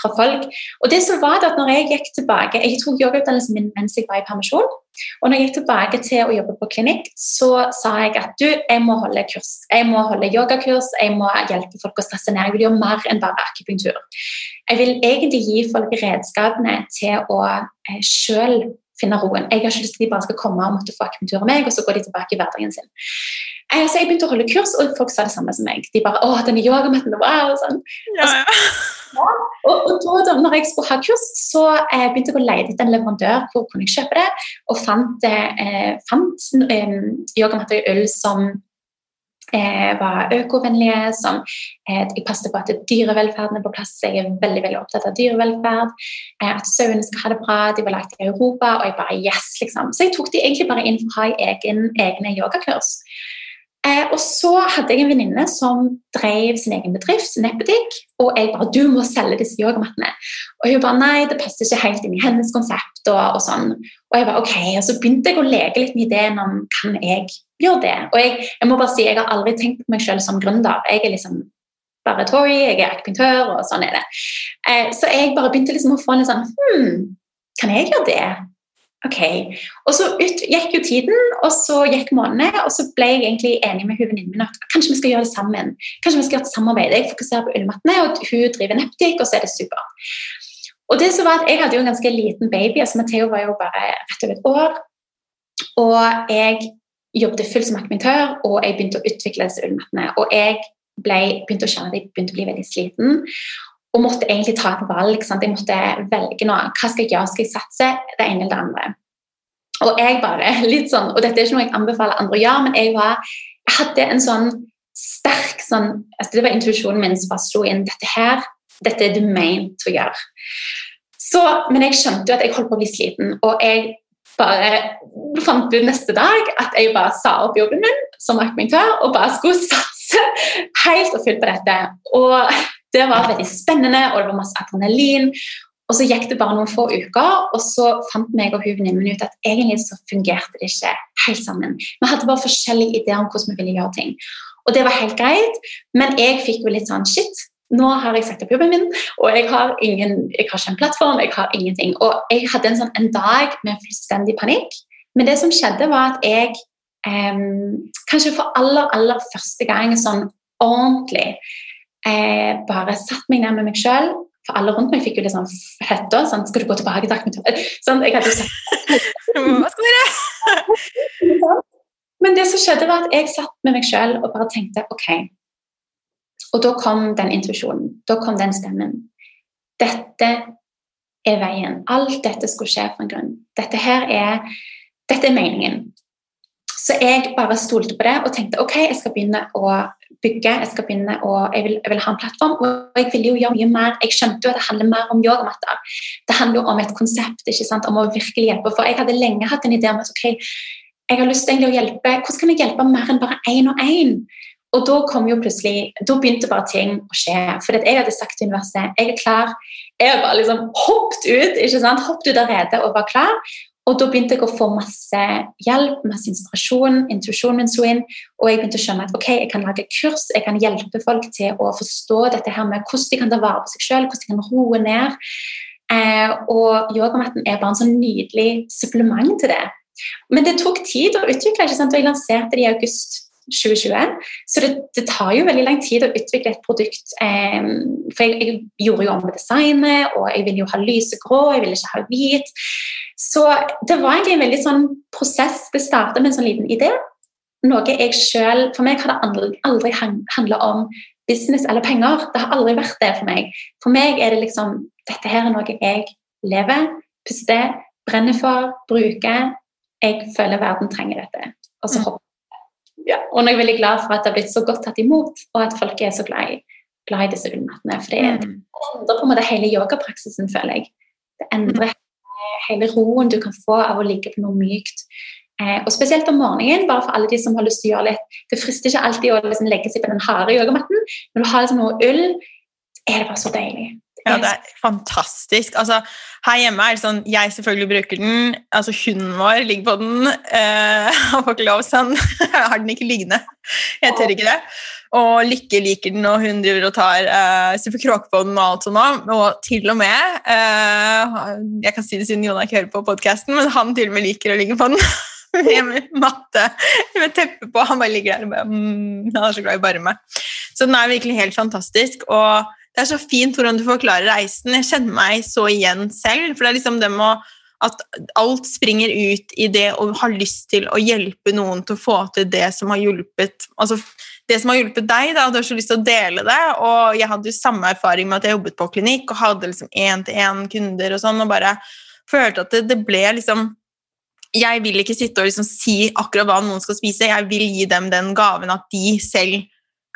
fra folk. Og det som var at når Jeg gikk tilbake, jeg tok yogautdannelsen min mens jeg var i permisjon. Og når jeg gikk tilbake til å jobbe på klinikk, så sa jeg at du, jeg må holde kurs. Jeg må holde yogakurs, jeg må hjelpe folk å stresse ned. Jeg vil gjøre mer enn bare akupunktur. Jeg vil egentlig gi folk redskapene til å eh, selv finne roen. Jeg har ikke lyst til at de bare skal komme og måtte få akupunktur av meg, og så går de tilbake i hverdagen sin. Eh, så jeg begynte å holde kurs, og folk sa det samme som meg. De bare 'Å, denne yogamatten, wow!' og sånn. Ja, ja. Og, og, og da når jeg skulle ha kurs, så eh, begynte jeg å leie etter en leverandør hvor kunne jeg kjøpe det, og fant, eh, fant eh, yogamatter i ull som var økovennlige, som eh, jeg passet på at dyrevelferden er på plass. Jeg er veldig veldig opptatt av dyrevelferd. Eh, at sauene skal ha det bra. De var lagt i Europa, og jeg bare yes, liksom. Så jeg tok de egentlig bare inn ha egen, egne yogakurs. Eh, og så hadde jeg en venninne som drev sin egen bedrift, sin nettbutikk. Og jeg bare 'Du må selge disse yogamattene'. Og hun bare 'Nei, det passer ikke helt inn i hennes konsept'. Og, og sånn. Og jeg bare ok, og så begynte jeg å leke litt med ideen om kan jeg gjøre det. Og jeg, jeg må bare si, jeg har aldri tenkt på meg selv som gründer. Jeg er liksom bare Tori, jeg er akupunktør, og sånn er det. Eh, så jeg bare begynte liksom å få en litt sånn Hm, kan jeg gjøre det? Ok. Og så ut, gikk jo tiden, og så gikk månedene, og så ble jeg egentlig enig med venninnen min at kanskje vi skal gjøre det sammen. Kanskje vi skal gjøre et samarbeid. Jeg fokuserer på ullmattene, og hun driver nettbutikk, og så er det supert. Og det som var at Jeg hadde jo en ganske liten baby. altså Matheo var jo bare rett over et år. Og jeg jobbet fullt som akumentør, og jeg begynte å utvikle disse ullmattene. Og jeg ble, begynte å kjenne at jeg begynte å bli veldig sliten og måtte egentlig ta et valg. Sant? Jeg måtte velge noe. Hva skal jeg gjøre? Skal jeg satse det ene eller det andre? Og jeg bare, (laughs) litt sånn, og dette er ikke noe jeg anbefaler andre å gjøre, men jeg, var, jeg hadde en sånn sterk sånn, altså Det var intuisjonen min som bare slo inn. Dette her, dette er du ment å gjøre. Så, men jeg skjønte jo at jeg holdt på å bli sliten, og jeg bare fant ut neste dag at jeg bare sa opp jobben min som akupunktør og bare skulle (laughs) satse helt og fullt på dette. Og det var veldig spennende, og det var masse adrenalin. Og så gikk det bare noen få uker, og så fant meg og venninnen min ut at egentlig så fungerte det ikke helt sammen. Vi hadde bare forskjellige ideer om hvordan vi ville gjøre ting. Og det var helt greit, men jeg fikk jo litt sånn shit. Nå har jeg sagt opp jobben min, og jeg har, ingen, jeg har ikke en plattform. jeg har ingenting. Og jeg hadde en, sånn, en dag med fullstendig panikk. Men det som skjedde, var at jeg eh, kanskje for aller, aller første gang sånn ordentlig eh, bare satt meg ned med meg sjøl. For alle rundt meg fikk jo litt sånn hetta. Sånn, 'Skal du gå tilbake til akupunktør?' Sånn, jeg hadde jo sagt Hva skal dere? (laughs) Men det som skjedde, var at jeg satt med meg sjøl og bare tenkte OK. Og da kom den intuisjonen. Da kom den stemmen. Dette er veien. Alt dette skulle skje for en grunn. Dette her er, dette er meningen. Så jeg bare stolte på det og tenkte ok, jeg skal begynne å bygge, jeg skal begynne å, jeg vil, jeg vil ha en plattform. Og jeg ville jo gjøre mye mer. Jeg skjønte jo at det handler mer om yogamatter. Det handler jo om et konsept, ikke sant? om å virkelig hjelpe. For jeg hadde lenge hatt en idé om at ok, jeg har lyst til å hjelpe. Hvordan kan jeg hjelpe mer enn bare én og én? Og da kom jo plutselig, da begynte bare ting å skje. For jeg hadde sagt til universet jeg er klar. Jeg bare liksom hoppet ut ikke sant? Hoppet ut av redet og var klar. Og da begynte jeg å få masse hjelp, masse inspirasjon. Intuisjonen min slo inn, og jeg begynte å skjønne at ok, jeg kan lage kurs, jeg kan hjelpe folk til å forstå dette her med hvordan de kan ta vare på seg selv, hvordan de kan roe ned. Eh, og yogamatten er bare en sånn nydelig supplement til det. Men det tok tid å utvikle, ikke sant? og jeg lanserte det i august 2020. Så det, det, tar jo veldig lang tid å utvikle et produkt. Eh, for jeg, jeg, gjorde jo om med designet, og jeg ville jo ha lysegrå, jeg ville ikke ha hvit. Så det var egentlig en veldig sånn prosess. Det startet med en sånn liten idé. Noe jeg selv, For meg har det aldri, aldri handla om business eller penger. Det har aldri vært det for meg. For meg er det liksom Dette her er noe jeg lever, puster, brenner for, bruker. Jeg føler verden trenger dette. Og så mm. hopper ja. Og jeg er veldig glad for at det har blitt så godt tatt imot, og at folk er så glad i, glad i disse ullmattene. For det, mm. endrer på en måte hele yogapraksisen, føler jeg. Det endrer hele roen du kan få av å ligge på noe mykt. Eh, og spesielt om morgenen, bare for alle de som har lyst til å gjøre litt Det frister ikke alltid å liksom legge seg på den harde yogamatten. Når du har liksom noe ull, er det bare så deilig. Ja, det er fantastisk. Altså, her hjemme er det sånn Jeg selvfølgelig bruker den. altså Hunden vår ligger på den. Uh, (laughs) han får ikke lov, så han (laughs) har den ikke liggende. Jeg tør ikke det. Og Lykke liker den, og hun driver og tar uh, super kråke på den. Og alt sånt Og til og med uh, Jeg kan si det siden Jonak hører på podkasten, men han til og med liker å ligge på den. (laughs) med matte med teppe på. Han bare ligger der og bare mm, Han er så glad i varme. Så den er virkelig helt fantastisk. og det er så fint hvordan du forklarer reisen. Jeg kjenner meg så igjen selv. For det er liksom det med at alt springer ut i det å ha lyst til å hjelpe noen til å få til det som har hjulpet altså det som har hjulpet deg, da, du har så lyst til å dele det. Og jeg hadde jo samme erfaring med at jeg jobbet på klinikk og hadde liksom én-til-én-kunder og sånn, og bare følte at det, det, ble liksom Jeg vil ikke sitte og liksom si akkurat hva noen skal spise, jeg vil gi dem den gaven at de selv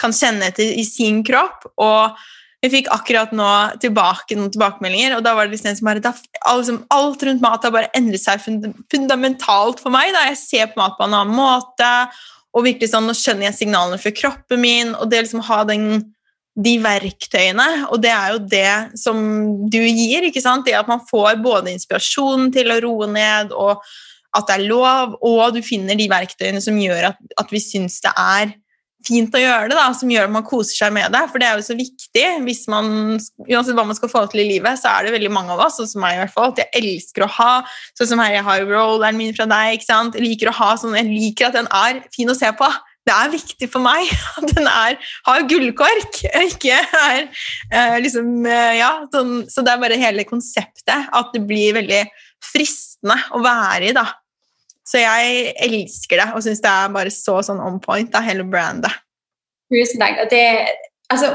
kan kjenne etter i sin kropp. og jeg fikk akkurat nå tilbake noen tilbakemeldinger, og da var det liksom en som bare, liksom, Alt rundt mat har bare endret seg fundamentalt for meg. Da. Jeg ser på mat på en annen måte, og virkelig sånn, nå skjønner jeg signalene for kroppen min. og det liksom ha den, de verktøyene, og det er jo det som du gir. ikke sant? Det At man får både inspirasjon til å roe ned, og at det er lov, og du finner de verktøyene som gjør at, at vi syns det er fint å gjøre det, da, som gjør at man koser seg med det. For det er jo så viktig. hvis man, Uansett hva man skal få til i livet, så er det veldig mange av oss, sånn som meg i hvert fall, at jeg elsker å ha sånn som her jeg har rolleren min fra deg. ikke sant? Jeg liker å ha sånn, jeg liker at den er fin å se på. Det er viktig for meg (laughs) at den er, har gullkork, (laughs) ikke er eh, liksom eh, Ja, sånn, så det er bare hele konseptet. At det blir veldig fristende å være i, da. Så jeg elsker det og syns det er bare så sånn on point, da, hele brandet. Tusen takk. Det, altså,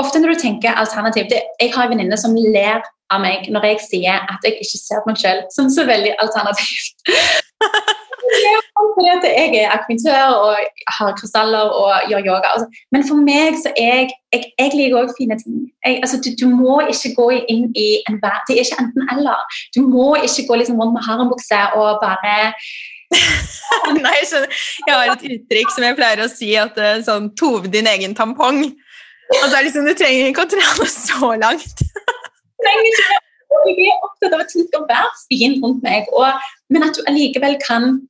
ofte når du tenker alternativ det, Jeg har en venninne som ler av meg når jeg sier at jeg ikke ser meg selv som så veldig alternativt. (laughs) Jeg er akvintør og har krystaller og gjør yoga. Altså. Men for meg så er jeg Jeg, jeg liker òg fine ting. Jeg, altså, du, du, må ikke gå inn i en verden Det er ikke enten-eller. Du må ikke gå liksom rundt med harembukse og bare (laughs) Nei, jeg, skjønner. jeg har et uttrykk som jeg pleier å si, at er sånn Tove din egen tampong. Og så er liksom, Du trenger ikke å trene så langt. trenger ikke Jeg er opptatt av at ting skal være fint rundt meg, og, men at du allikevel kan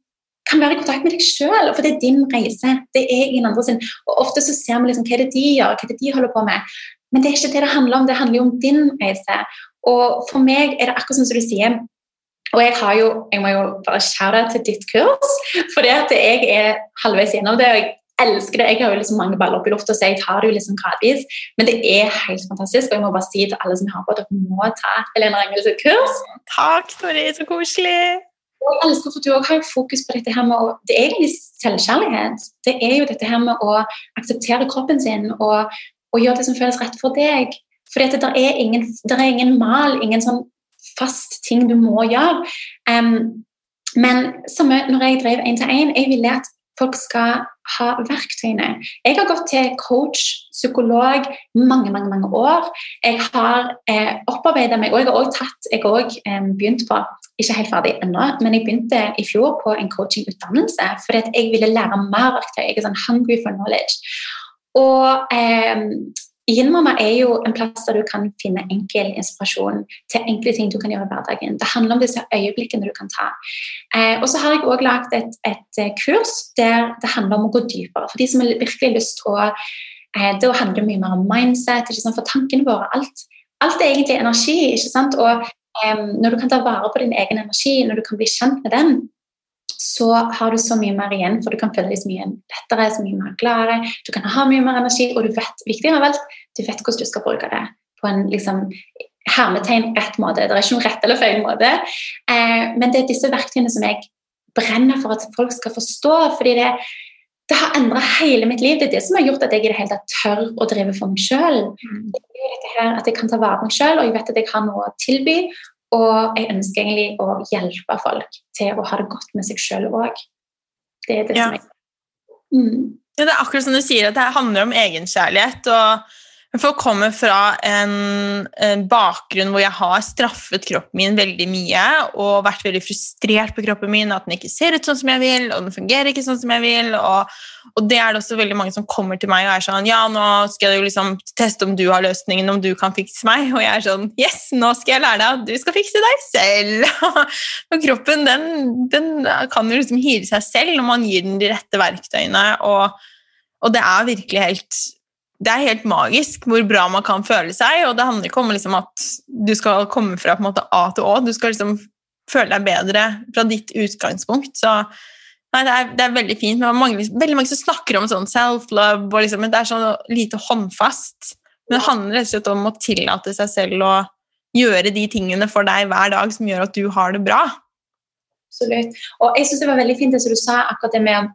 kan være i kontakt med deg sjøl, for det er din reise. det er ingen andre sin. Og Ofte så ser vi liksom, hva er det de gjør, hva er det de holder på med. Men det er ikke det det handler om, det handler jo om din reise. Og for meg er det akkurat sånn som du sier, og jeg har jo, jeg må jo bare kjære til ditt kurs, for jeg er halvveis gjennom det. og jeg elsker det. Jeg har jo liksom mange baller opp i lufta, så jeg tar det jo liksom gradvis. Men det er helt fantastisk, og jeg må bare si til alle som har på at dere må ta Helena Rangels kurs. Takk, Tori. Så koselig. Jeg elsker for du òg har fokus på dette her med å, Det er egentlig selvkjærlighet. Det er jo dette her med å akseptere kroppen sin og, og gjøre det som føles rett for deg. For det er, ingen, er ingen mal, ingen sånn fast ting du må gjøre. Um, men samme når jeg drev én-til-én, jeg ville at folk skal ha verktøyene. Jeg har gått til coach, psykolog, mange mange, mange år. Jeg har eh, opparbeida meg, og jeg har også tatt, jeg har også, eh, begynt på ikke helt ferdig ennå, men jeg begynte i fjor på en coachingutdannelse fordi jeg ville lære mer verktøy. Jeg er sånn hungry for knowledge. Og eh, Yin-mamma er jo en plass der du kan finne enkel inspirasjon til enkle ting du kan gjøre i hverdagen. Det handler om disse øyeblikkene du kan ta. Eh, og så har jeg også lagd et, et, eh, kurs der det handler om å gå dypere. For de som har virkelig lyst til å eh, Det handler mye mer om mindset, for tankene våre. Alt, alt er egentlig energi. ikke sant? Og eh, når du kan ta vare på din egen energi, når du kan bli kjent med den, så har du så mye mer igjen, for du kan føle deg så mye lettere, så mye mer gladere. Du kan ha mye mer energi, og du vet viktigere av alt, du vet hvordan du skal bruke det på en liksom, hermetegn rett måte. Det er ikke noen rett eller feil måte. Eh, men det er disse verktøyene som jeg brenner for at folk skal forstå. fordi det, det har endra hele mitt liv. Det er det som har gjort at jeg i det hele tatt tør å drive for meg sjøl. Mm. At jeg kan ta vare på meg sjøl, og jeg vet at jeg har noe å tilby. Og jeg ønsker egentlig å hjelpe folk til å ha det godt med seg sjøl òg. Det er det ja. som jeg mm. ja, Det er akkurat som du sier, at det handler om egenkjærlighet. og Folk komme fra en, en, bakgrunn hvor jeg har straffet kroppen min veldig mye og vært veldig frustrert på kroppen min, at den ikke ser ut sånn som jeg vil, og den fungerer ikke sånn som jeg vil. Og, og det er det også veldig mange som kommer til meg og er sånn Ja, nå skal jeg jo liksom teste om du har løsningen, om du kan fikse meg. Og jeg er sånn Yes, nå skal jeg lære deg at du skal fikse deg selv. (laughs) og kroppen, den, den kan jo liksom hile seg selv når man gir den de rette verktøyene. og og det er virkelig helt det er helt magisk hvor bra man kan føle seg, og det handler ikke om liksom at du skal komme fra måte, A til Å. Du skal liksom føle deg bedre fra ditt utgangspunkt. Så nei, det, er, det er veldig fint. Men mange, veldig mange som snakker om sånn self-love, liksom, men det er så lite håndfast. Men det handler rett og slett om å tillate seg selv å gjøre de tingene for deg hver dag som gjør at du har det bra. Absolutt. Og jeg syns det var veldig fint det som du sa, akkurat det med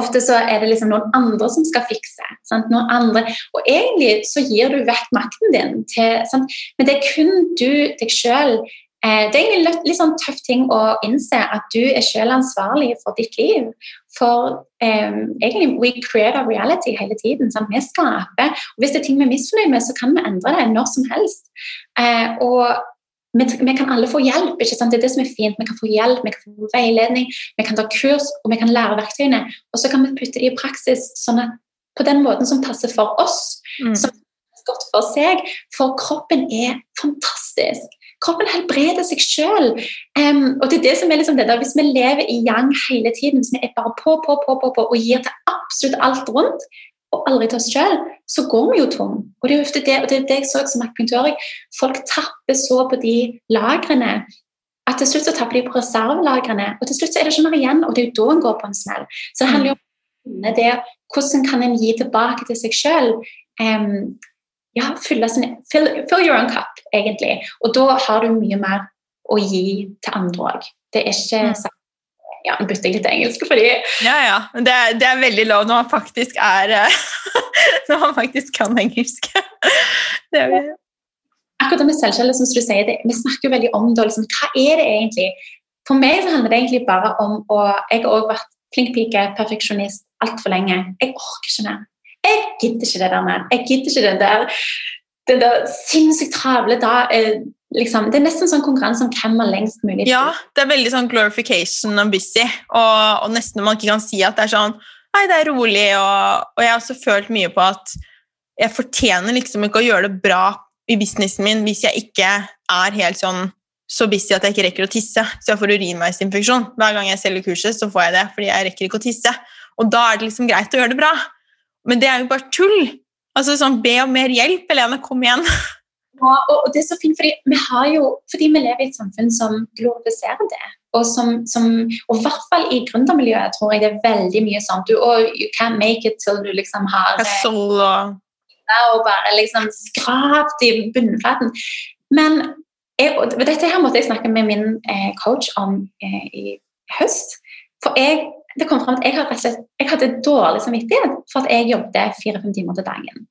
Ofte så er det liksom noen andre som skal fikse. Sant? Noen andre. Og egentlig så gir du vekk makten din til sant? Men det er kun du, deg sjøl. Eh, det er egentlig litt, litt sånn tøff ting å innse at du er sjøl ansvarlig for ditt liv. For eh, egentlig we create a reality hele tiden. Sant? Vi skaper. Og hvis det er ting vi er misfornøyd med, så kan vi endre det når som helst. Eh, og vi, vi, kan alle få hjelp. ikke sant? Det er det som er fint. Vi kan få hjelp, vi kan få veiledning, vi kan ta kurs og vi kan lære verktøyene. Og så kan vi putte det i praksis sånn at på den måten som passer for oss. Mm. som er godt For seg, for kroppen er fantastisk. Kroppen helbreder seg sjøl. Um, og det er det som er liksom det der, Hvis vi lever i yang hele tiden, hvis vi er bare på, på, på, på, på og gir til absolutt alt rundt, og aldri til oss sjøl, så går vi jo tom. Og det er jo det, og det, er det jeg så som akupunktør. Folk tapper så på de lagrene at til slutt så tapper de på reservelagrene. Og til slutt så er det ikke mer igjen, og det er jo da en går på en smell. Så det handler jo om det, hvordan kan en gi tilbake til seg sjøl. Um, ja, fylle sin, fill, fill, your own cup, egentlig. Og da har du mye mer å gi til andre òg. Det er ikke mm ja, bytte litt engelsk fordi Ja, ja. Det er, det er veldig lov når man faktisk er eh, (laughs) Når man faktisk kan engelsk. (laughs) det er vi. Akkurat det med selvkjærlighet, som du sier, det, vi snakker jo veldig om det. Liksom, hva er det egentlig? For meg så handler det egentlig bare om å Jeg har også vært flink pike, perfeksjonist, altfor lenge. Jeg orker ikke mer. Jeg gidder ikke det der mer. Jeg gidder ikke det der den der sinnssykt travle da, eh, liksom, Det er nesten sånn konkurranse om hvem har lengst mulig Ja, det er veldig sånn glorification og busy, og, og nesten man ikke kan si at det er sånn Nei, det er rolig, og, og jeg har også følt mye på at jeg fortjener liksom ikke å gjøre det bra i businessen min hvis jeg ikke er helt sånn så busy at jeg ikke rekker å tisse, så jeg får urinveisinfeksjon. Hver gang jeg selger kurset, så får jeg det fordi jeg rekker ikke å tisse. Og da er det liksom greit å gjøre det bra. Men det er jo bare tull. Altså sånn, Be om mer hjelp, Helene. Kom igjen. Ja, og det er så fint, fordi vi har jo, fordi vi lever i et samfunn som glorifiserer det. Og som, som og i hvert fall i gründermiljøet tror jeg det er veldig mye sånn du, oh, You can't make it til du liksom har Hustle og og bare liksom skrapt i bunnflaten. Men jeg, dette her måtte jeg snakke med min eh, coach om eh, i høst. For jeg, det kom frem at jeg, hadde, jeg hadde dårlig samvittighet for at jeg jobbet fire-fem timer til dagen.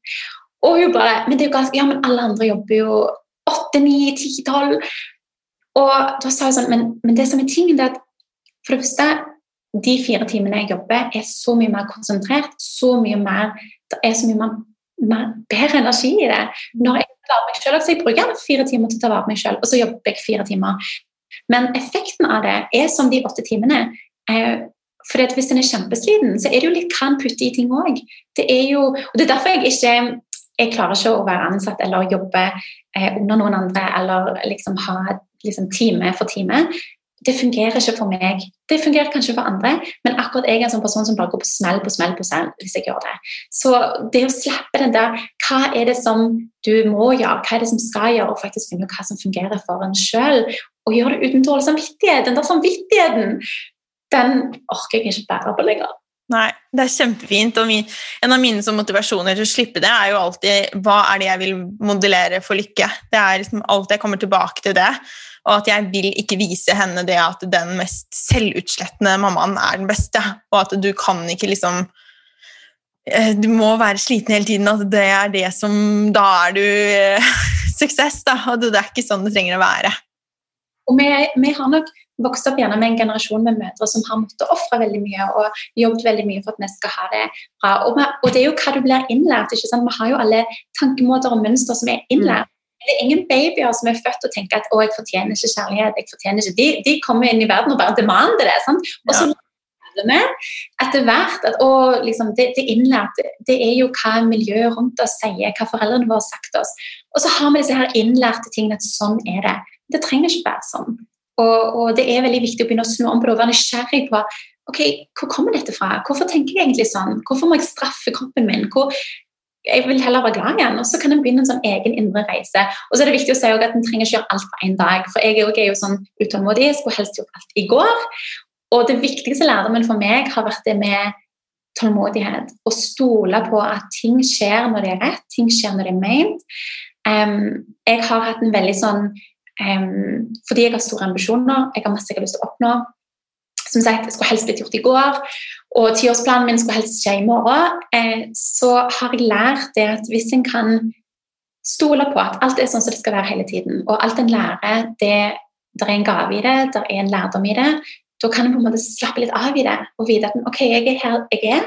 Og hun bare Men det er jo ganske, ja, men alle andre jobber jo åtte, ni, ti, tolv. Og da sa hun sånn men, men, det som er tingen, er at for det første de fire timene jeg jobber, er så mye mer konsentrert. så mye mer, Det er så mye mer, mer bedre energi i det. Når jeg tar meg selv, så jeg bruker fire timer til å ta vare på meg selv, og så jobber jeg fire timer. Men effekten av det er som de åtte timene. Eh, for Hvis en er kjempesliten, så er det jo litt hva en putter i ting òg. Det er det er derfor jeg ikke jeg klarer ikke å være ansatt eller jobbe eh, under noen andre eller liksom ha liksom, time for time. Det fungerer ikke for meg. Det fungerer kanskje for andre, men akkurat jeg er en sånn person som bare går på smell på smell på smell hvis jeg gjør det. Så det å slippe den der Hva er det som du må gjøre? Hva er det som skal gjøre? Og faktisk finne ut hva som fungerer for en sjøl. Og gjøre det uten dårlig samvittighet. Den der samvittigheten, den orker jeg ikke bære på lenger. Nei, det er kjempefint. Og min, en av mine motivasjoner til å slippe det, er jo alltid hva er det jeg vil modellere for lykke. Det er liksom alltid jeg kommer tilbake til det. Og at jeg vil ikke vise henne det at den mest selvutslettende mammaen er den beste. Og at du kan ikke liksom eh, Du må være sliten hele tiden. At det er det som Da er du eh, (laughs) suksess, da. Og det er ikke sånn det trenger å være. Og vi, vi har nok vokst opp gjerne med en generasjon med mødre som har måttet ofre veldig mye og jobbet veldig mye for at vi skal ha det bra. Og, og det er jo hva du blir innlært. ikke sant? Vi har jo alle tankemåter og mønster som er innlært. Det er ingen babyer som er født og tenker at å, jeg fortjener ikke kjærlighet. jeg fortjener ikke. De, de kommer inn i verden og bare demander det. sant? Og så lærer vi etter hvert at å, liksom, det, det innlærte det er jo hva miljøet rundt oss sier, hva foreldrene våre har sagt oss. Og så har vi disse her innlærte tingene at sånn er det. Det trenger ikke være sånn. Og, og, det er veldig viktig å begynne å snu om på det og være nysgjerrig på ok, hvor kommer dette fra? Hvorfor tenker jeg egentlig sånn? Hvorfor må jeg straffe kroppen min? Hvor, jeg vil heller være glad igjen. Og så kan en begynne en sånn egen indre reise. Og så er det viktig å si at en trenger ikke gjøre alt på én dag. For jeg er jo sånn utålmodig, skulle helst gjort alt i går. Og det viktigste lærdommen for meg har vært det med tålmodighet. Å stole på at ting skjer når det er rett, ting skjer når det er ment. Um, jeg har hatt en veldig sånn fordi jeg har store ambisjoner, jeg har masse jeg har lyst til å oppnå. Som sagt, jeg skulle helst blitt gjort i går, og tiårsplanen min skulle helst skje i morgen. Eh, så har jeg lært det at hvis en kan stole på at alt er sånn som det skal være hele tiden, og alt en lærer, det, der er en gave i det, det er en lærdom i det, da kan en på en måte slappe litt av i det og vite at ok, jeg er her jeg er.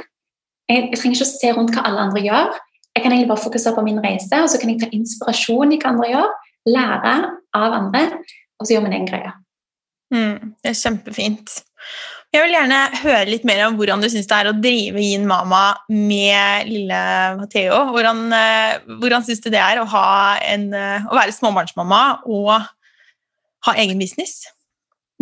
Jeg, jeg trenger ikke å se rundt hva alle andre gjør. Jeg kan egentlig bare fokusere på min reise, og så kan jeg ta inspirasjon i hva andre gjør lære av andre, og så gjør vi den greia. Mm, det er kjempefint. Jeg vil gjerne høre litt mer om hvordan du syns det er å drive Yin Mama med lille Matheo. Hvordan, eh, hvordan syns du det er å, en, eh, å være småbarnsmamma og ha egen business?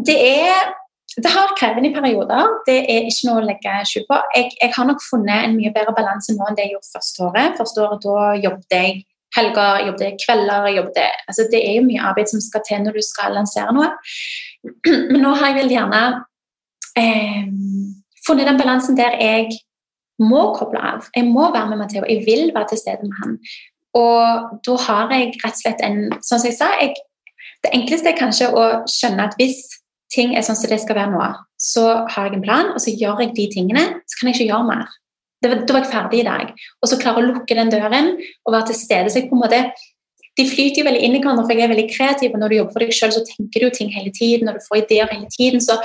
Det er det har krevende perioder. Det er ikke noe å legge skjul på. Jeg, jeg, har nok funnet en mye bedre balanse nå enn det jeg gjorde første året. Første året da jobbet jeg helger, jeg jobbet kvelder. Jeg jobbet, altså det er jo mye arbeid som skal til når du skal lansere noe. (clears throat) Men nå har jeg vel gjerne eh, funnet den balansen der jeg må koble av. Jeg må være med Matheo. Jeg vil være til stede med han. Og da har jeg rett og slett en Sånn som jeg sa, jeg, det enkleste er kanskje å skjønne at hvis ting er sånn som det skal være nå, så har jeg en plan, og så gjør jeg de tingene, så kan jeg ikke gjøre mer. Da var jeg ferdig i dag. Og så klare å lukke den døren og være til stede. Så jeg på en måte de flyter jo veldig inn i hverandre, for jeg er veldig kreativ. og Når du jobber for deg selv, så tenker du jo ting hele tiden, og du får ideer hele tiden. Så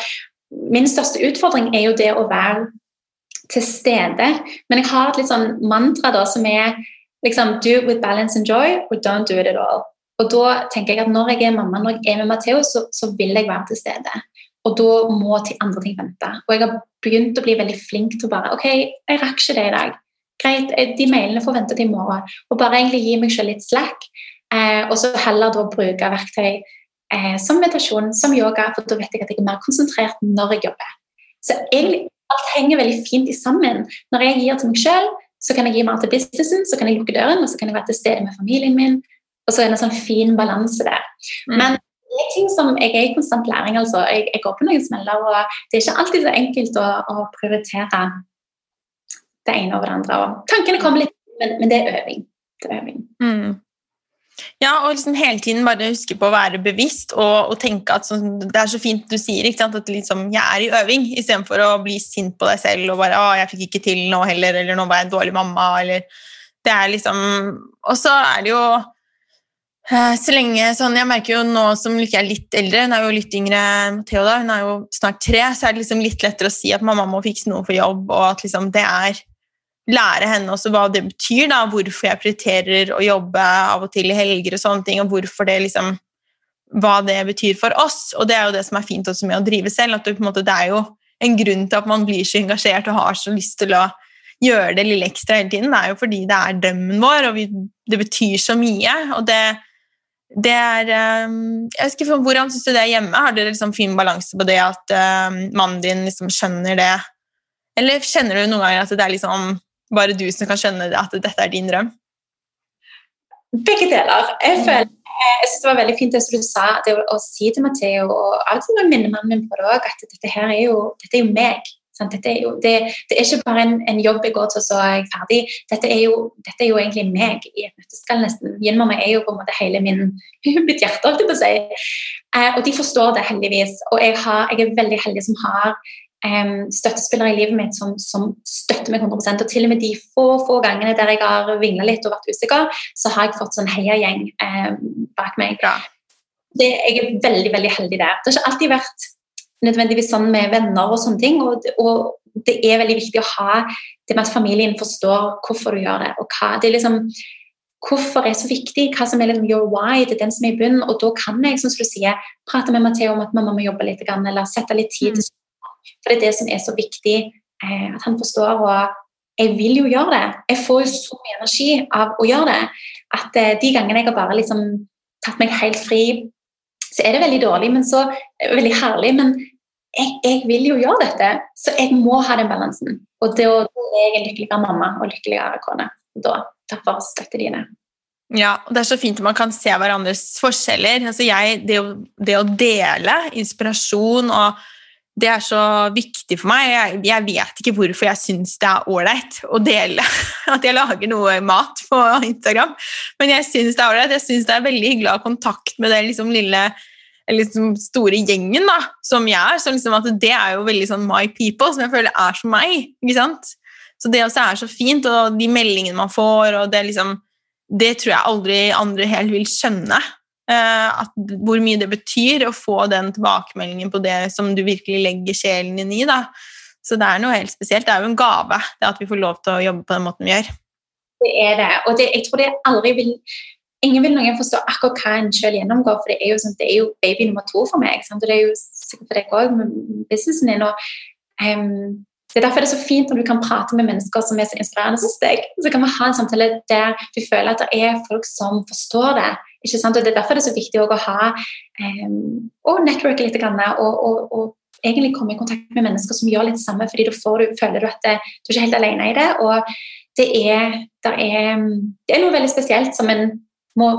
min største utfordring er jo det å være til stede. Men jeg har et litt sånn mantra da, som er liksom Do it with balance and joy, or don't do it at all. Og da tenker jeg at når jeg er mamma, når jeg er med Matheo, så, så vil jeg være til stede. Og da må til andre ting vente. Og jeg har begynt å bli veldig flink til å bare OK, jeg rakk ikke det i dag. Greit, eh, de mailene får vente til i morgen. Og bare egentlig gi meg selv litt slack. Eh, og så heller da bruke verktøy eh, som meditasjon, som yoga, for da vet jeg at jeg er mer konsentrert når jeg jobber. Så egentlig alt henger veldig fint i sammen. Når jeg gir til meg selv, så kan jeg gi mer til businessen, så kan jeg lukke døren, og så kan jeg være til stede med familien min. Og så er det en sånn fin balanse der. Mm. Men det er ting som jeg er i konstant læring. altså. Jeg, jeg går på noen smeller, og det er ikke alltid så enkelt å, å prioritere det ene over det andre. Og tankene kommer litt, men, men det er øving. Det er øving. Mm. Ja, og liksom hele tiden bare huske på å være bevisst og, og tenke at sånn, det er så fint du sier at liksom, jeg er i øving, istedenfor å bli sint på deg selv og bare 'Å, jeg fikk ikke til nå heller', eller 'nå var jeg en dårlig mamma', eller Det er liksom Og så er det jo så lenge, sånn, Jeg merker jo nå som Lykke er litt eldre, hun er jo litt yngre enn Theo, da, hun er jo snart tre, så er det liksom litt lettere å si at mamma må fikse noe for jobb, og at liksom det er Lære henne også hva det betyr, da, hvorfor jeg prioriterer å jobbe av og til i helger og sånne ting, og hvorfor det liksom Hva det betyr for oss. Og det er jo det som er fint også med å drive selv, at det, på en måte, det er jo en grunn til at man blir så engasjert og har så lyst til å gjøre det lille ekstra hele tiden. Det er jo fordi det er drømmen vår, og vi, det betyr så mye. og det det er ehm, jeg vet ikke, Hvordan syns du det er hjemme? Har dere liksom fin balanse på det at uh, mannen din liksom skjønner det? Eller kjenner du noen ganger at det er liksom bare du som kan skjønne det, at dette er din drøm? Begge deler. Jeg føler jeg synes Det var veldig fint det som du sa, det å, å si til Matheo og til minner mannen min på det òg, at dette her er jo, dette er jo meg. Dette er jo, det, det, er ikke bare en, en, jobb jeg går til, så er jeg ferdig. Dette er jo, dette er jo egentlig meg i et nøtteskall, nesten. Yin-mamma er jo på en måte hele min, (laughs) mitt hjerte, holdt jeg på å si. Eh, og de forstår det heldigvis. Og jeg, har, jeg er veldig heldig som har um, støttespillere i livet mitt som, som, støtter meg 100 Og til og med de få få gangene der jeg har vingla litt og vært usikker, så har jeg fått sånn heiagjeng um, bak meg. Det, jeg er veldig veldig heldig der. Det har ikke alltid vært nødvendigvis sånn med venner og sånne ting. Og, og det er veldig viktig å ha det med at familien forstår hvorfor du gjør det. og hva, det er liksom Hvorfor er så viktig, hva som er liksom your why, det er den som er i bunnen. Og da kan jeg som du sier, prate med Matheo om at mamma må jobbe litt, eller sette litt tid til mm. For det er det som er så viktig, eh, at han forstår. Og jeg vil jo gjøre det. Jeg får jo så mye energi av å gjøre det at eh, de gangene jeg har bare liksom tatt meg helt fri så er det veldig dårlig, men så veldig herlig. Men jeg, jeg, vil jo gjøre dette, så jeg må ha den balansen. Og da er jeg en lykkeligere mamma og lykkeligere kone. Da, derfor støtter de det. Ja, og Det er så fint at man kan se hverandres forskjeller. Altså jeg, det, å, det, å, dele inspirasjon og det er så viktig for meg. Jeg, jeg vet ikke hvorfor jeg syns det er ålreit å dele (laughs) at jeg lager noe mat på Instagram, men jeg syns det er ålreit. Jeg syns det er veldig hyggelig å ha kontakt med den liksom, lille liksom, store gjengen da, som jeg er. Så liksom, det er jo veldig sånn my people, som jeg føler er som meg. ikke sant? Så det også er så fint, og de meldingene man får, og det liksom det tror jeg aldri andre helt vil skjønne. Uh, at, hvor mye det betyr å få den tilbakemeldingen på det som du virkelig legger sjelen din i. Da. Så det er noe helt spesielt. Det er jo en gave det at vi får lov til å jobbe på den måten vi gjør. Det er det, og det, jeg tror det aldri vil Ingen vil noen forstå akkurat hva en selv gjennomgår, for det er jo, sånn, det er jo baby nummer to for meg. Sant? Og det er jo sikkert for deg òg med businessen din. og um, det er derfor det er så fint når du kan prate med mennesker som er så inspirerende som deg. Så kan vi ha en samtale der du føler at det er folk som forstår det, ikke sant? Og Det er derfor det er så viktig å ha um, networke litt og, og, og, egentlig komme i kontakt med mennesker som gjør litt samme, fordi da føler du at det, du er ikke helt alene i det. Og det er, det er, det er noe veldig spesielt som en må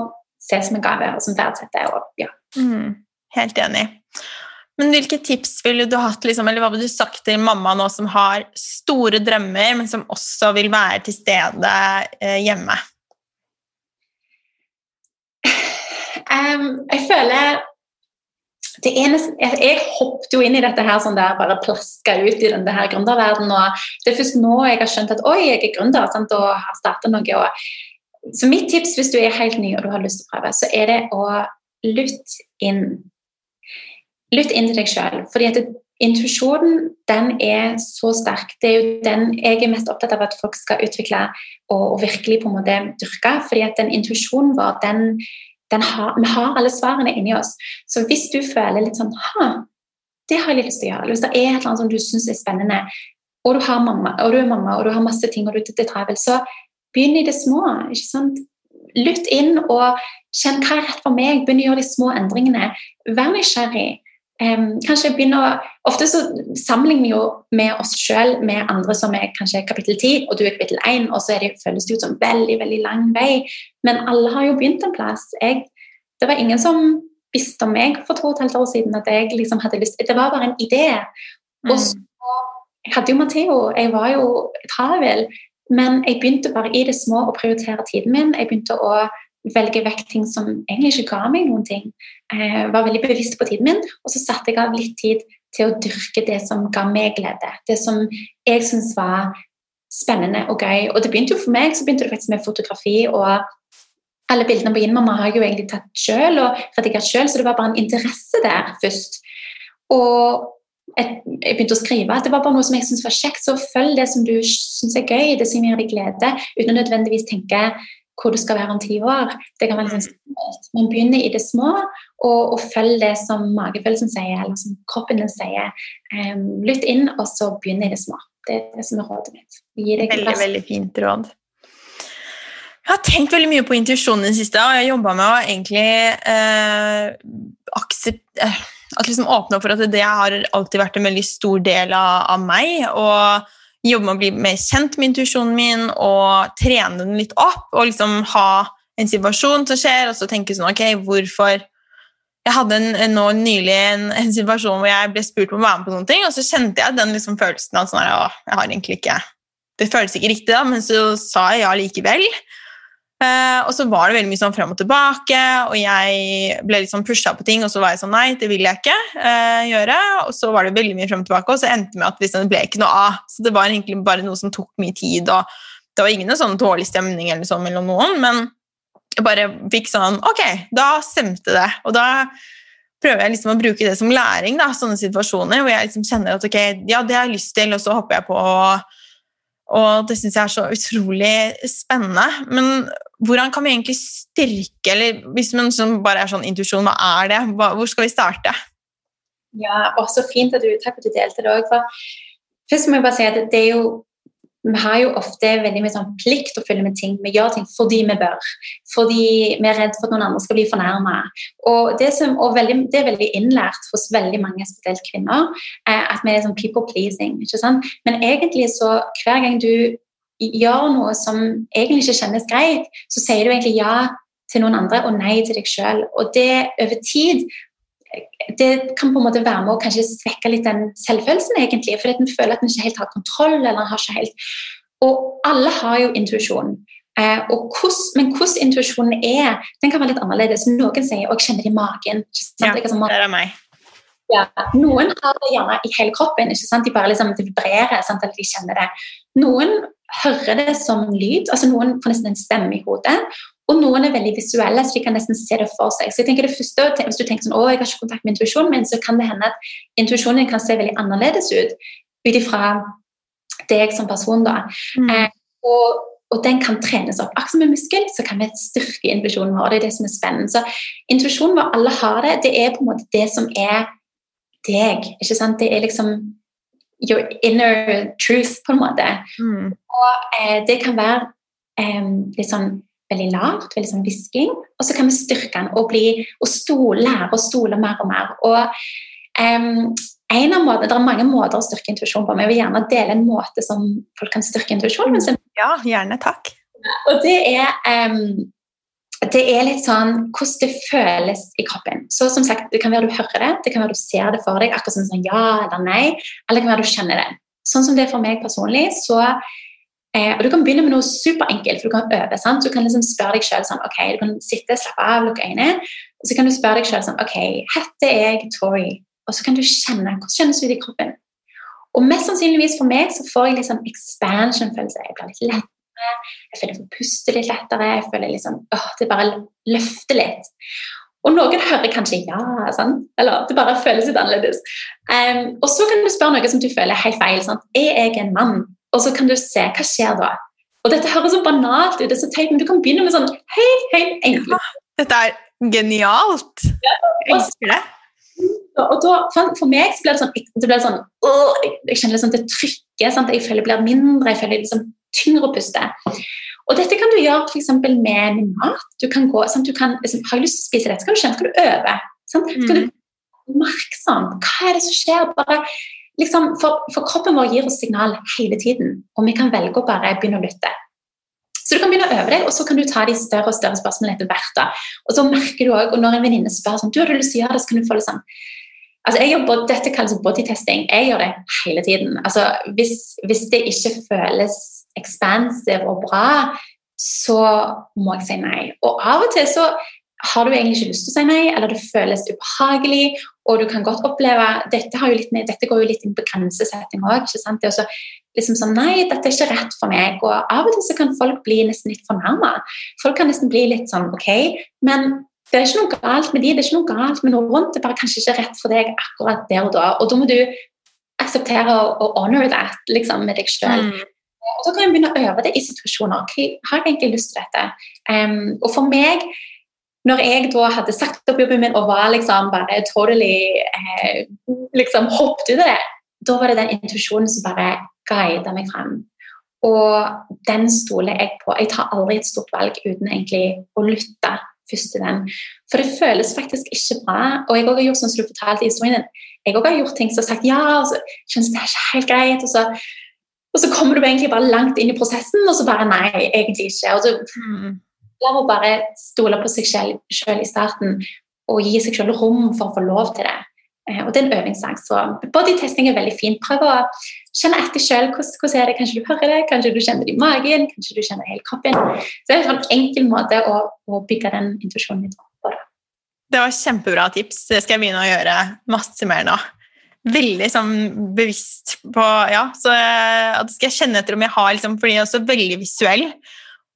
se som en gave, og som verdsetter. Og, ja. Mm, helt enig. Men hvilke tips ville du hatt, liksom, eller hva ville du sagt til mamma nå som har store drømmer, men som også vil være til stede eh, hjemme? Um, jeg føler det eneste, jeg, jeg hoppet jo inn i dette her sånn der, bare plaska ut i denne her gründerverdenen. og Det er først nå jeg har skjønt at oi, jeg er gründer sant, og har starta noe. Og, så mitt tips hvis du er helt ny og du har lyst til å prøve, så er det å lytte inn. Lytt inn til deg sjøl. Fordi at intuisjonen den er så sterk. Det er jo den jeg er mest opptatt av at folk skal utvikle og, og virkelig på en måte dyrke. fordi at den intuisjonen vår, den har, vi har alle svarene inni oss. Så hvis du føler litt sånn Ha, det har jeg litt lyst til å gjøre. Hvis det er noe som du syns er spennende, og du, mamma, og du, er mamma og du har masse ting og du er travel, så begynn i det små. ikke sant? Lytt inn og kjenn hva er rett for meg. Begynn å gjøre de små endringene. Vær nysgjerrig. Um, kanskje begynne å, Ofte så sammenligner vi jo med oss sjøl med andre som er kanskje kapittel 10, og du er kapittel 1, og så det, føles det ut som veldig veldig lang vei. Men alle har jo begynt en plass. Jeg, det var ingen som visste om meg for to og et halvt år siden at jeg liksom hadde lyst Det var bare en idé. Mm. Og så Jeg hadde jo Matheo, jeg var jo travel, men jeg begynte bare i det små å prioritere tiden min. Jeg begynte å velge vekk ting som egentlig ikke ga meg noen ting. Jeg var veldig bevisst på tiden min, og så satte jeg av litt tid til å dyrke det som ga meg glede. Det som jeg syntes var spennende og gøy. Og det begynte jo for meg så begynte det faktisk med fotografi. og alle bildene på Yin-mamma har jeg jo egentlig tatt sjøl og redigert sjøl, så det var bare en interesse der først. Og jeg, jeg begynte å skrive at det var bare noe som jeg syntes var kjekt. Så følg det som du syns er gøy, det som gir deg glede, uten å nødvendigvis tenke hvor du skal være om ti år. Det kan være litt skummelt. Man begynner i det små, og, og følg det som magefølelsen sier, eller som kroppen din sier. Um, lytt inn, og så begynn i det små. Det er det som er rådet mitt. veldig, veldig fint råd. Jeg har tenkt veldig mye på intuisjonen i det siste, og jeg jobba med å egentlig eh, aksept, eh, at liksom åpne opp for at det har alltid vært en veldig stor del av, av meg. og jobbe med å bli mer kjent med intuisjonen min og trene den litt opp. Og liksom ha en situasjon som skjer, og så tenke sånn Ok, hvorfor jeg hadde en, nå nylig en, en, situasjon hvor jeg ble spurt om å være med på noen ting, og så kjente jeg den liksom følelsen av sånn at jeg har egentlig ikke Det føles ikke riktig, da, men så sa jeg ja likevel. Uh, og så var det veldig mye sånn frem og tilbake, og jeg ble litt sånn pusha på ting, og så var jeg sånn nei, det vil jeg ikke uh, gjøre. Og så var det veldig mye frem og tilbake, og så endte det med at det ble ikke noe av. Så det var egentlig bare noe som tok mye tid, og det var ingen sånn dårlig stemning eller sånn mellom noen, men jeg bare fikk sånn Ok, da stemte det. Og da prøver jeg liksom å bruke det som læring, da, sånne situasjoner hvor jeg liksom kjenner at ok, ja, det har jeg lyst til, og så hopper jeg på. Og, og det syns jeg er så utrolig spennende. Men hvordan kan vi egentlig styrke eller Hvis man bare er sånn intuisjon, hva er det? Hva, hvor skal vi starte? Ja, og så fint at du takk for at du delte det òg. Først må jeg bare si at det er jo vi har jo ofte veldig mye sånn plikt å følge med ting. Vi gjør ting fordi vi bør. Fordi vi er redd for at noen andre skal bli fornærma. Det, og veldig, det er veldig innlært hos veldig mange, spesielt kvinner, eh, at vi er sånn people pleasing. ikke sant? Men egentlig så hver gang du gjør noe som egentlig ikke kjennes greit, så sier du egentlig ja til noen andre og nei til deg sjøl. Og det over tid det kan på en måte være med å kanskje svekke litt den selvfølelsen, egentlig, fordi at en føler at en ikke helt har kontroll. eller har ikke helt... Og alle har jo intuisjon. Eh, men hvordan intuisjonen er, den kan være litt annerledes. Noen sier å, jeg kjenner det i magen'. Ja, det er meg. Ja, noen har det gjerne i hele kroppen. De bare liksom, vibrerer, sant? eller de kjenner det. Noen hører det som lyd, altså noen får nesten en stemme i hodet. Og noen er veldig visuelle, så de kan nesten se det for seg. Så jeg tenker det første, Hvis du tenker sånn, å, jeg har ikke kontakt med intuisjonen min, så kan det hende at intuisjonen kan se veldig annerledes ut ut ifra deg som person. da. Mm. Eh, og, og, den kan trenes opp. Akkurat som en muskel så kan vi styrke intuisjonen vår. Det er det som er spennende. Så intuisjonen vår, alle har det. Det er på en måte det som er deg. ikke sant? Det er liksom your inner truth, på en måte. Mm. Og eh, det kan være eh, litt sånn veldig lavt, veldig sånn hvisking. Og så kan vi styrke den og, bli, og stole, lære å stole mer og mer. Og um, en av måtene, Det er mange måter å styrke intuisjon på, men jeg vil gjerne dele en måte som folk kan styrke intuisjon på. Ja, gjerne. Takk. Og det er, um, det er litt sånn hvordan det føles i kroppen. Så som sagt, Det kan være du hører det, det kan være du ser det for deg, akkurat som sånn ja eller nei, eller det kan være du kjenner det. Sånn som det er for meg personlig, så Eh, og Du kan begynne med noe superenkelt, for du kan øve. sant? Du kan liksom spørre deg selv sånn, ok, du kan sitte, slappe av, lukke øynene, og så kan du spørre deg selv sånn Ok, heter jeg Tori? Og så kan du kjenne hvordan kjennes ut i kroppen. Og mest sannsynligvis for meg så får jeg litt sånn expansion-følelse. Jeg blir litt lettere, jeg føler jeg får puste litt lettere, jeg føler liksom, åh, det bare løfter litt. Og noen hører kanskje ja, sant? eller det bare føles litt annerledes. Um, og så kan du spørre noe som du føler er helt feil. Sant? Er jeg en mann? Og så kan du se hva skjer da. Og dette høres så banalt ut, det er så teit, men du kan begynne med sånn helt, helt enkelt. Ja, dette er genialt. Ja, jeg elsker det. Og da, For meg så blir det sånn, det blir sånn åh, Jeg kjenner liksom det trykket. Sant? Jeg føler det blir mindre, jeg føler liksom tyngre å puste. Og dette kan du gjøre f.eks. med mat. Du kan gå, sant? Du kan, liksom, har jeg lyst til å spise dette, så kan du kjenne skal du øve. Sant? Mm. Skal du oppmerksom. Hva er det som skjer? Bare liksom, for, for, kroppen vår gir oss signal hele tiden, og vi kan velge å bare begynne å lytte. Så du kan begynne å øve deg, og så kan du ta de større og større spørsmålene etter hvert. da. Og så merker du også, og Når en venninne spør sånn, du har lyst til å gjøre det, så kan du få liksom Altså, jeg gjør, Dette kalles bodytesting. Jeg gjør det hele tiden. Altså, hvis, hvis det ikke føles expansive og bra, så må jeg si nei. Og av og til så har du egentlig ikke lyst til å si nei, eller det føles ubehagelig, og du kan godt oppleve Dette, litt, dette går jo litt inn på grensesetting òg. Det er liksom sånn Nei, dette er ikke rett for meg. Og av og til så kan folk bli nesten litt fornærma. Folk kan nesten bli litt sånn OK, men det er ikke noe galt med de, det er ikke noe galt med noe rundt. Det er bare kanskje ikke rett for deg akkurat der og da. Og da må du akseptere og honor that liksom, med deg sjøl. Mm. Og så kan jeg begynne å øve det i situasjoner. Okay, har jeg egentlig lyst til dette? Um, og for meg når jeg da hadde sagt opp jobben min og var liksom bare totally eh, liksom hoppet ut av det, da var det den intuisjonen som bare guida meg frem. Og den stoler jeg på. Jeg tar aldri et stort valg uten egentlig å lytte først til den. For det føles faktisk ikke bra. Og jeg har gjort sånn som du fortalte i historien din. Jeg har gjort ting som har sagt ja, og så kjennes det ikke helt greit. Og så, og så kommer du egentlig bare langt inn i prosessen, og så bare nei, egentlig ikke. Og så, mm. La henne bare stole på seg selv, i starten. og gi seg selv rom for å få lov til det. Eh, og det er en øvingssang, Så bodytesting er veldig fint. Prøv å kjenne etter selv. Hvordan, hvordan, er det? Kanskje du hører det, kanskje du kjenner det i magen, kanskje du kjenner hele kroppen. Så det er en sånn enkel måte å, å bygge den intuisjonen din på. Det var kjempebra tips. Det skal jeg begynne å gjøre masse mer nå. Veldig sånn bevisst på Ja, så at skal jeg kjenne etter om jeg har liksom, Fordi jeg er også veldig visuell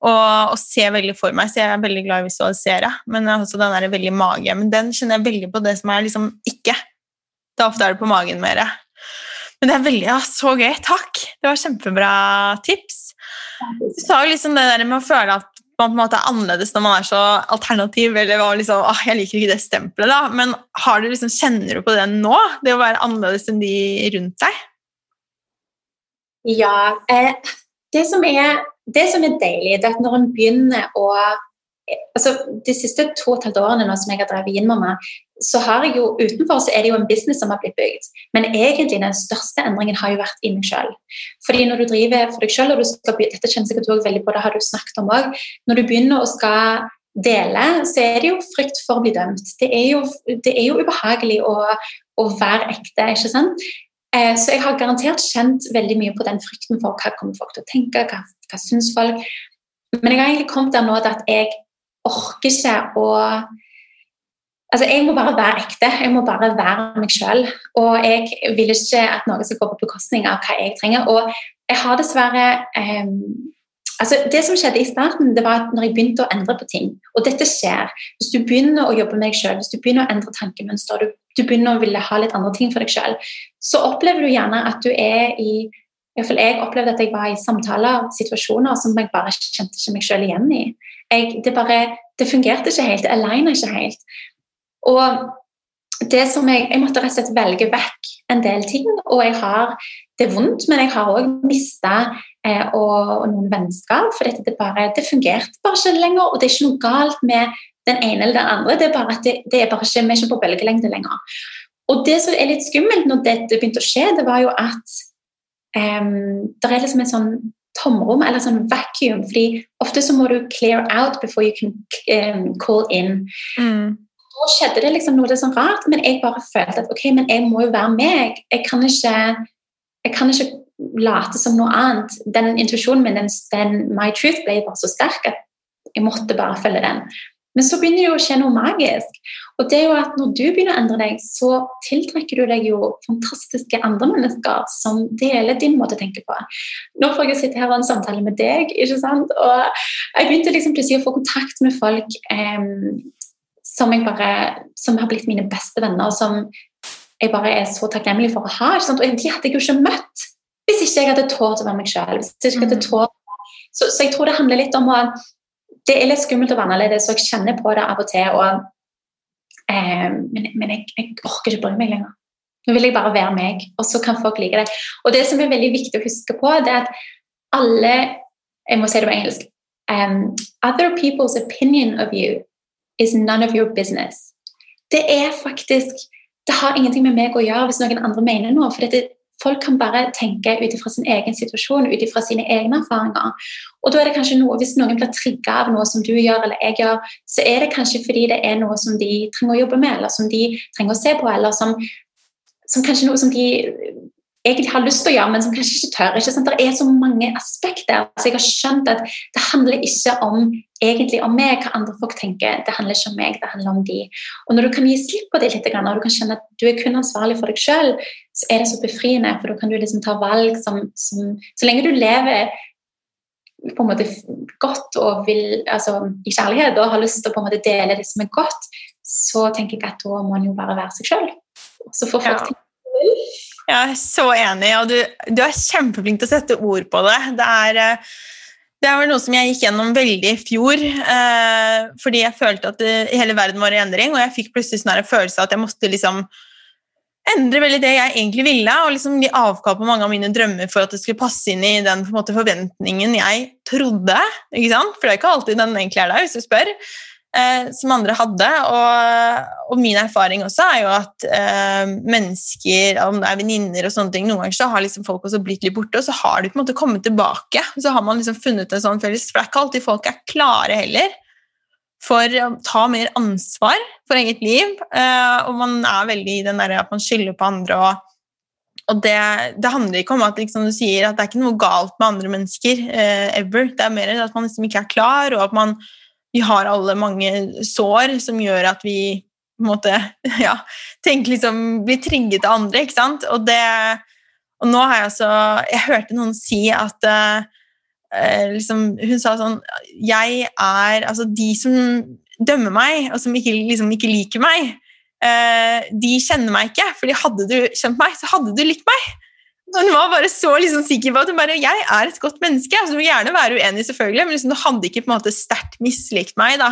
og, og ser veldig for meg, så jeg er veldig glad i å visualisere. Men også den der veldig mage. Men den kjenner jeg veldig på det som er liksom ikke. Da ofte er det på magen mer. Men det er veldig, ja, så gøy. Takk! Det var kjempebra tips. Du sa jo liksom det der med å føle at man på en måte er annerledes når man er så alternativ, eller liksom, ah, jeg liker ikke det stempelet, da. Men du liksom, kjenner du på det nå? Det å være annerledes enn de rundt deg? Ja. Eh, det, som er, det som er deilig, det er at når en begynner å altså, De siste to og et halvt årene nå som jeg har drevet Vinmamma, så har jeg jo utenfor så er det jo en business som har blitt bygd. Men egentlig den største endringen har jo vært i meg sjøl. Fordi når du driver for deg sjøl, og du skal, dette kjenner sikkert du veldig på, det har du snakket om òg, når du begynner å skal dele, så er det jo frykt for å bli dømt. Det er jo, det er jo ubehagelig å, å, være ekte, ikke sant? Eh, så jeg har garantert kjent veldig mye på den frykten for hva kommer folk til å tenke, hva, hva syns folk. Men jeg har egentlig kommet der nå at jeg orker ikke å Altså, Jeg må bare være ekte. Jeg må bare være meg sjøl. Og jeg vil ikke at noe skal gå på bekostning av hva jeg trenger. Og jeg har dessverre um, altså Det som skjedde i starten, det var at når jeg begynte å endre på ting Og dette skjer. Hvis du begynner å jobbe med deg sjøl, hvis du begynner å endre tankemønster, du, du begynner å ville ha litt andre ting for deg sjøl, så opplever du gjerne at du er i i hvert fall Jeg opplevde at jeg var i samtaler situasjoner som jeg bare kjente ikke meg selv igjen i. Jeg, det, bare, det fungerte ikke helt, det aligna ikke helt. Og det som jeg, jeg måtte rett og slett velge vekk en del ting. Og jeg har det vondt, men jeg har òg mista eh, noen vennskap. For dette, det, bare, det fungerte bare ikke lenger. Og det er ikke noe galt med den ene eller den andre. Det er bare at det, det er bare ikke, vi er ikke på bølgelengde lenger. Og det som er litt skummelt når dette begynte å skje, det var jo at um, det er liksom en sånn tomrom, eller sånn vacuum. fordi ofte så må du clear out before you can um, call in. Mm så skjedde det liksom noe det sånn rart, men jeg bare følte at ok, men jeg må jo være meg. Jeg kan ikke, jeg kan ikke late som noe annet. Den intuisjonen min, den, den, my truth, ble bare så sterk at jeg måtte bare følge den. Men så begynner det jo å skje noe magisk. Og det er jo at Når du begynner å endre deg, så tiltrekker du deg jo fantastiske andre mennesker som deler din måte å tenke på. Nå får jeg sitte her og ha en samtale med deg, ikke sant? og jeg begynte liksom plutselig å få kontakt med folk eh, som, bare, som har blitt mine beste venner, og som jeg bare er så takknemlig for å ha. Ikke sant? Og de hadde jeg jo ikke møtt hvis ikke jeg hadde tort å være meg sjøl. Mm. Så, så, jeg tror det handler litt om å Det er litt skummelt å være annerledes, så jeg kjenner på det av og til. Og, eh, men, men jeg, jeg, orker ikke bry meg lenger. Nå vil jeg bare være meg, og så kan folk like det. Og det som er veldig viktig å huske på, det er at alle Jeg må si det på engelsk. Um, other people's opinion of you is none of your business. Det er faktisk Det har ingenting med meg å gjøre hvis noen andre mener noe. for dette, Folk kan bare tenke ut ifra sin egen situasjon, ut ifra sine egne erfaringer. Og da er det kanskje noe, Hvis noen blir trigga av noe som du gjør eller jeg gjør, så er det kanskje fordi det er noe som de trenger å jobbe med, eller som de trenger å se på, eller som, som kanskje noe som de egentlig har lyst til å gjøre, men som kanskje ikke tør. Ikke? Det er så mange aspekter. Så jeg har skjønt at det handler ikke om egentlig om meg, hva andre folk tenker. Det handler ikke om meg, det handler om de. Og når du kan gi slipp på det litt, og du kan kjenne at du er kun ansvarlig for deg sjøl, så er det så befriende, for da kan du liksom ta valg som, som Så lenge du lever på en måte godt og vil, altså, i kjærlighet og har lyst til å på en måte dele det som er godt, så tenker jeg at da må man jo bare være seg sjøl. Så får folk ja. tenke jeg er så enig, og du, du, er kjempeflink til å sette ord på det. Det er, eh, det er vel noe som jeg gikk gjennom veldig i fjor, eh, fordi jeg følte at det, hele verden var i endring, og jeg fikk plutselig sånn en følelse av at jeg måtte liksom endre veldig det jeg egentlig ville, og liksom gi avkall på mange av mine drømmer for at det skulle passe inn i den måte, forventningen jeg trodde. ikke sant? For det er ikke alltid den egentlig er der, hvis du spør eh, som andre hadde. Og, og, min erfaring også er jo at eh, mennesker, om det er venninner og sånne ting, noen ganger så har liksom folk også blitt litt borte, og så har de på en måte kommet tilbake. Så har man liksom funnet en sånn felles For det er ikke alltid folk er klare heller for å ta mer ansvar for eget liv. Eh, og man er veldig i den der at man skylder på andre. og, og det, det, handler ikke om at, liksom, sier, at det er ikke noe galt med andre mennesker. Eh, ever. Det er mer at man liksom ikke er klar, og at man, vi har alle mange sår som gjør at vi på en måte, (laughs) ja, tenker liksom, blir trigget av andre. ikke sant? Og, det, og nå har jeg altså Jeg hørte noen si at uh, liksom, Hun sa sånn Jeg er Altså, de som dømmer meg, og som ikke, liksom, ikke liker meg, uh, de kjenner meg ikke. fordi hadde du kjent meg, så hadde du likt meg. (laughs) Hun var bare så liksom, sikker på at hun bare, jeg er et godt menneske. Altså, du må gjerne være uenig, selvfølgelig, men liksom, du hadde ikke på en måte sterkt mislikt meg da,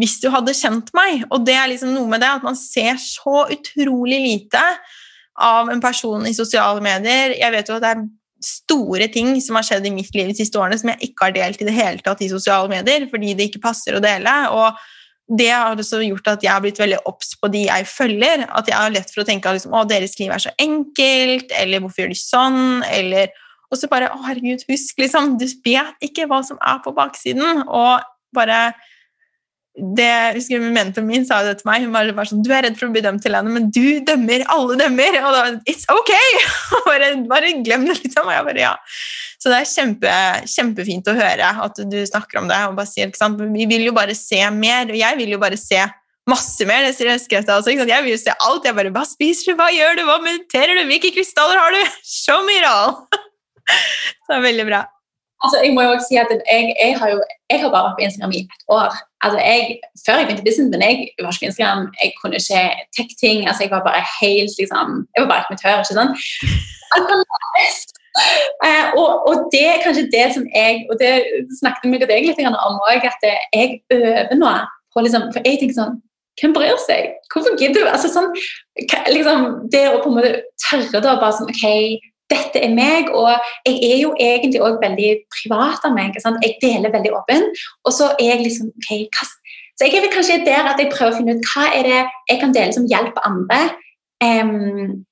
hvis du hadde kjent meg. Og det er liksom noe med det at man ser så utrolig lite av en person i sosiale medier. Jeg vet jo at det er store ting som har skjedd i mitt liv de siste årene som jeg ikke har delt i det hele tatt i sosiale medier, fordi det ikke passer å dele. og det har også gjort at jeg har blitt veldig obs på de jeg følger. At jeg har lett for å tenke at liksom, deres liv er så enkelt, eller hvorfor gjør de sånn? eller og så bare Å, herregud, husk, liksom, du vet ikke hva som er på baksiden. Og bare det, husker Mentoren min sa det til meg. Hun var bare sånn, Du er redd for å bli dømt til henne, men du dømmer. Alle dømmer. Og da It's ok! (laughs) bare, bare glem det, liksom. Og jeg bare, ja. Så det er kjempe, kjempefint å høre at du snakker om det. og bare sier, ikke sant? Vi vil jo bare se mer, og jeg vil jo bare se masse mer. Det jeg også, ikke sant? Jeg vil jo se alt. Jeg bare Hva spiser du? Hva gjør du? Hva mediterer du? Hvilke krystaller har du? Show me it all! (laughs) Så det er veldig bra. Altså, jeg må jo også si at jeg, jeg, har jo jeg har bare vært på Instagram i et år. Altså, jeg, før jeg begynte business, men jeg var ikke på Instagram, jeg kunne ikke tech-ting. altså Jeg var bare helt liksom, jeg var bare ikke amatør. ikke sant? Uh, (laughs) og, og, det er kanskje det som jeg og det snakket med deg litt om òg, at jeg øver nå på liksom, For jeg tenker sånn Hvem bryr seg? Hvorfor gidder du? Altså, sånn, liksom, det å på en måte tørre da bare sånn OK, dette er meg, og jeg er jo egentlig òg veldig privat av meg. Jeg deler veldig åpen. Og så er jeg liksom ok, hva, Så jeg er vel kanskje der at jeg prøver å finne ut hva er det jeg kan dele som hjelper andre. Um,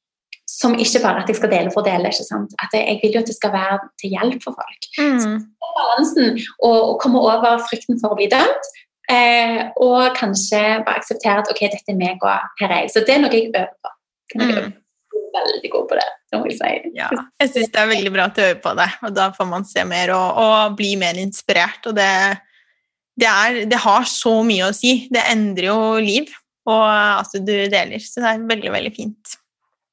som ikke bare at jeg skal dele for å dele. ikke sant? At jeg, jeg vil jo at det skal være til hjelp for folk. Mm. Så balansen og, komme over frykten for å bli dømt, eh, og kanskje bare akseptere at ok, dette er meg, og her er jeg. Så det er noe jeg øver på. Mm veldig god på det. Jeg, si. ja, jeg syns det er veldig bra at du øver på det, og da får man se mer og, og bli mer inspirert. Og det, det, er, det, har så mye å si. Det endrer jo liv, og at du deler. Så det er veldig, veldig fint.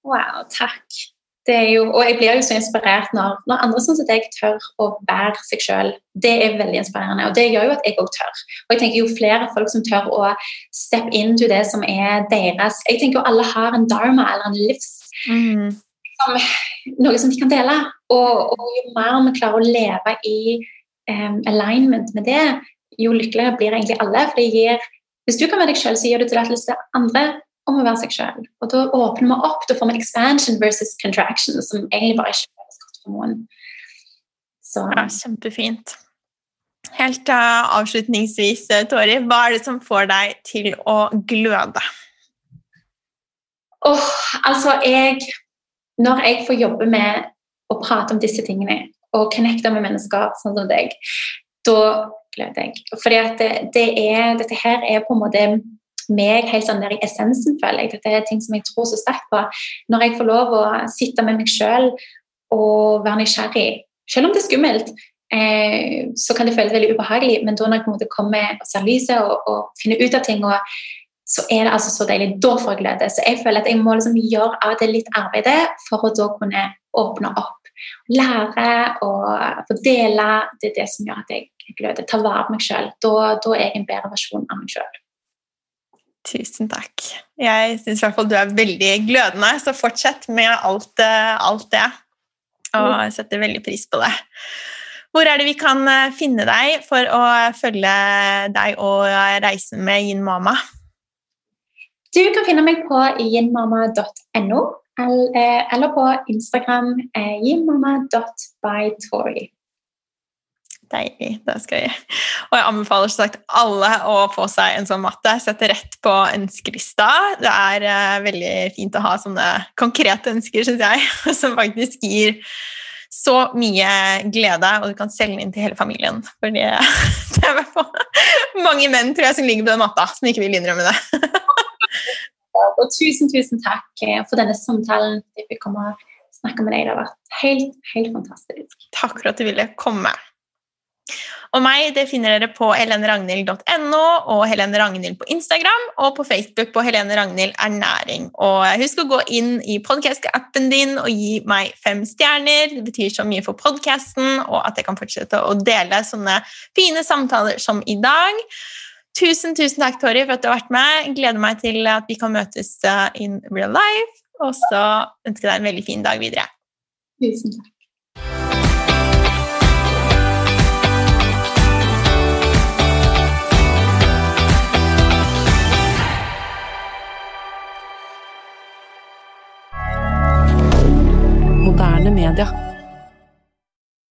Wow, takk. Jo, og jeg blir jo så inspirert når, når andre sånn som deg tør å være seg sjøl. Det er veldig inspirerende, og det gjør jo at jeg òg tør. Og jeg tenker Jo flere folk som tør å steppe into det som er deres Jeg tenker jo alle har en dharma eller en livs Mm. Som, noe som de kan dele. Og, og, jo mer vi klarer å leve i um, alignment med det, jo lykkeligere blir egentlig alle. For det gir, hvis du kan være deg sjøl, så gir du tillatelse til andre om å være seg sjøl. Og da åpner vi opp, da får vi en expansion versus contraction, som egentlig bare ikke er godt for noen. Så. Ja, kjempefint. Helt uh, avslutningsvis, Tori, hva er det som får deg til å gløde? Oh, altså, jeg Når jeg får jobbe med å prate om disse tingene og connecte med mennesker sånn som deg, da gleder jeg. Fordi at det, det dette her er på en måte meg helt sånn der i essensen, føler jeg. Dette er ting som jeg tror så sterkt på. Når jeg får lov å sitte med meg sjøl og være nysgjerrig, selv om det er skummelt, eh, så kan det føles veldig ubehagelig, men da når jeg på en måte kommer og ser lyset og, og finner ut av ting og så er det altså så deilig. Da får jeg glede. Så jeg føler at jeg må liksom gjøre av det litt arbeid for å da kunne åpne opp. Lære og få dele. Det er det som gjør at jeg gløder. Ta vare på meg sjøl. Da, da, er jeg en bedre versjon av meg sjøl. Tusen takk. Jeg syns i hvert fall du er veldig glødende, så fortsett med alt, eh, alt det. Og jeg setter veldig pris på det. Hvor er det vi kan eh, finne deg for å følge deg og reisen med Yin Mama? Du kan finne meg på yinmama.no eh, eller på Instagram yinmama.bytory. Deilig. Det skal jeg. Og jeg anbefaler sagt alle å få seg en sånn matte. Sette rett på ønskelista. Det er uh, veldig fint å ha sånne konkrete ønsker, syns jeg, (laughs) som faktisk gir så mye glede, og du kan selge den inn til hele familien. For det, (laughs) er i mange menn tror jeg, som ligger på den matta, som ikke vil innrømme det. (laughs) og tusen, tusen takk eh, for denne samtalen. Jeg fikk komme og snakke med deg. Det har vært helt, helt fantastisk. Takk for at du ville komme. Og meg det finner dere på helenragnhild.no og Helene Ragnhild på Instagram og på Facebook på Helene Ragnhild ernæring. Og husk å gå inn i podkast-appen din og gi meg fem stjerner. Det betyr så mye for podkasten, og at jeg kan fortsette å dele sånne fine samtaler som i dag. Tusen tusen takk, Tori, for at du har vært med. Gleder meg til at vi kan møtes uh, in real life. Og så ønsker jeg deg en veldig fin dag videre. Tusen takk. moderne media.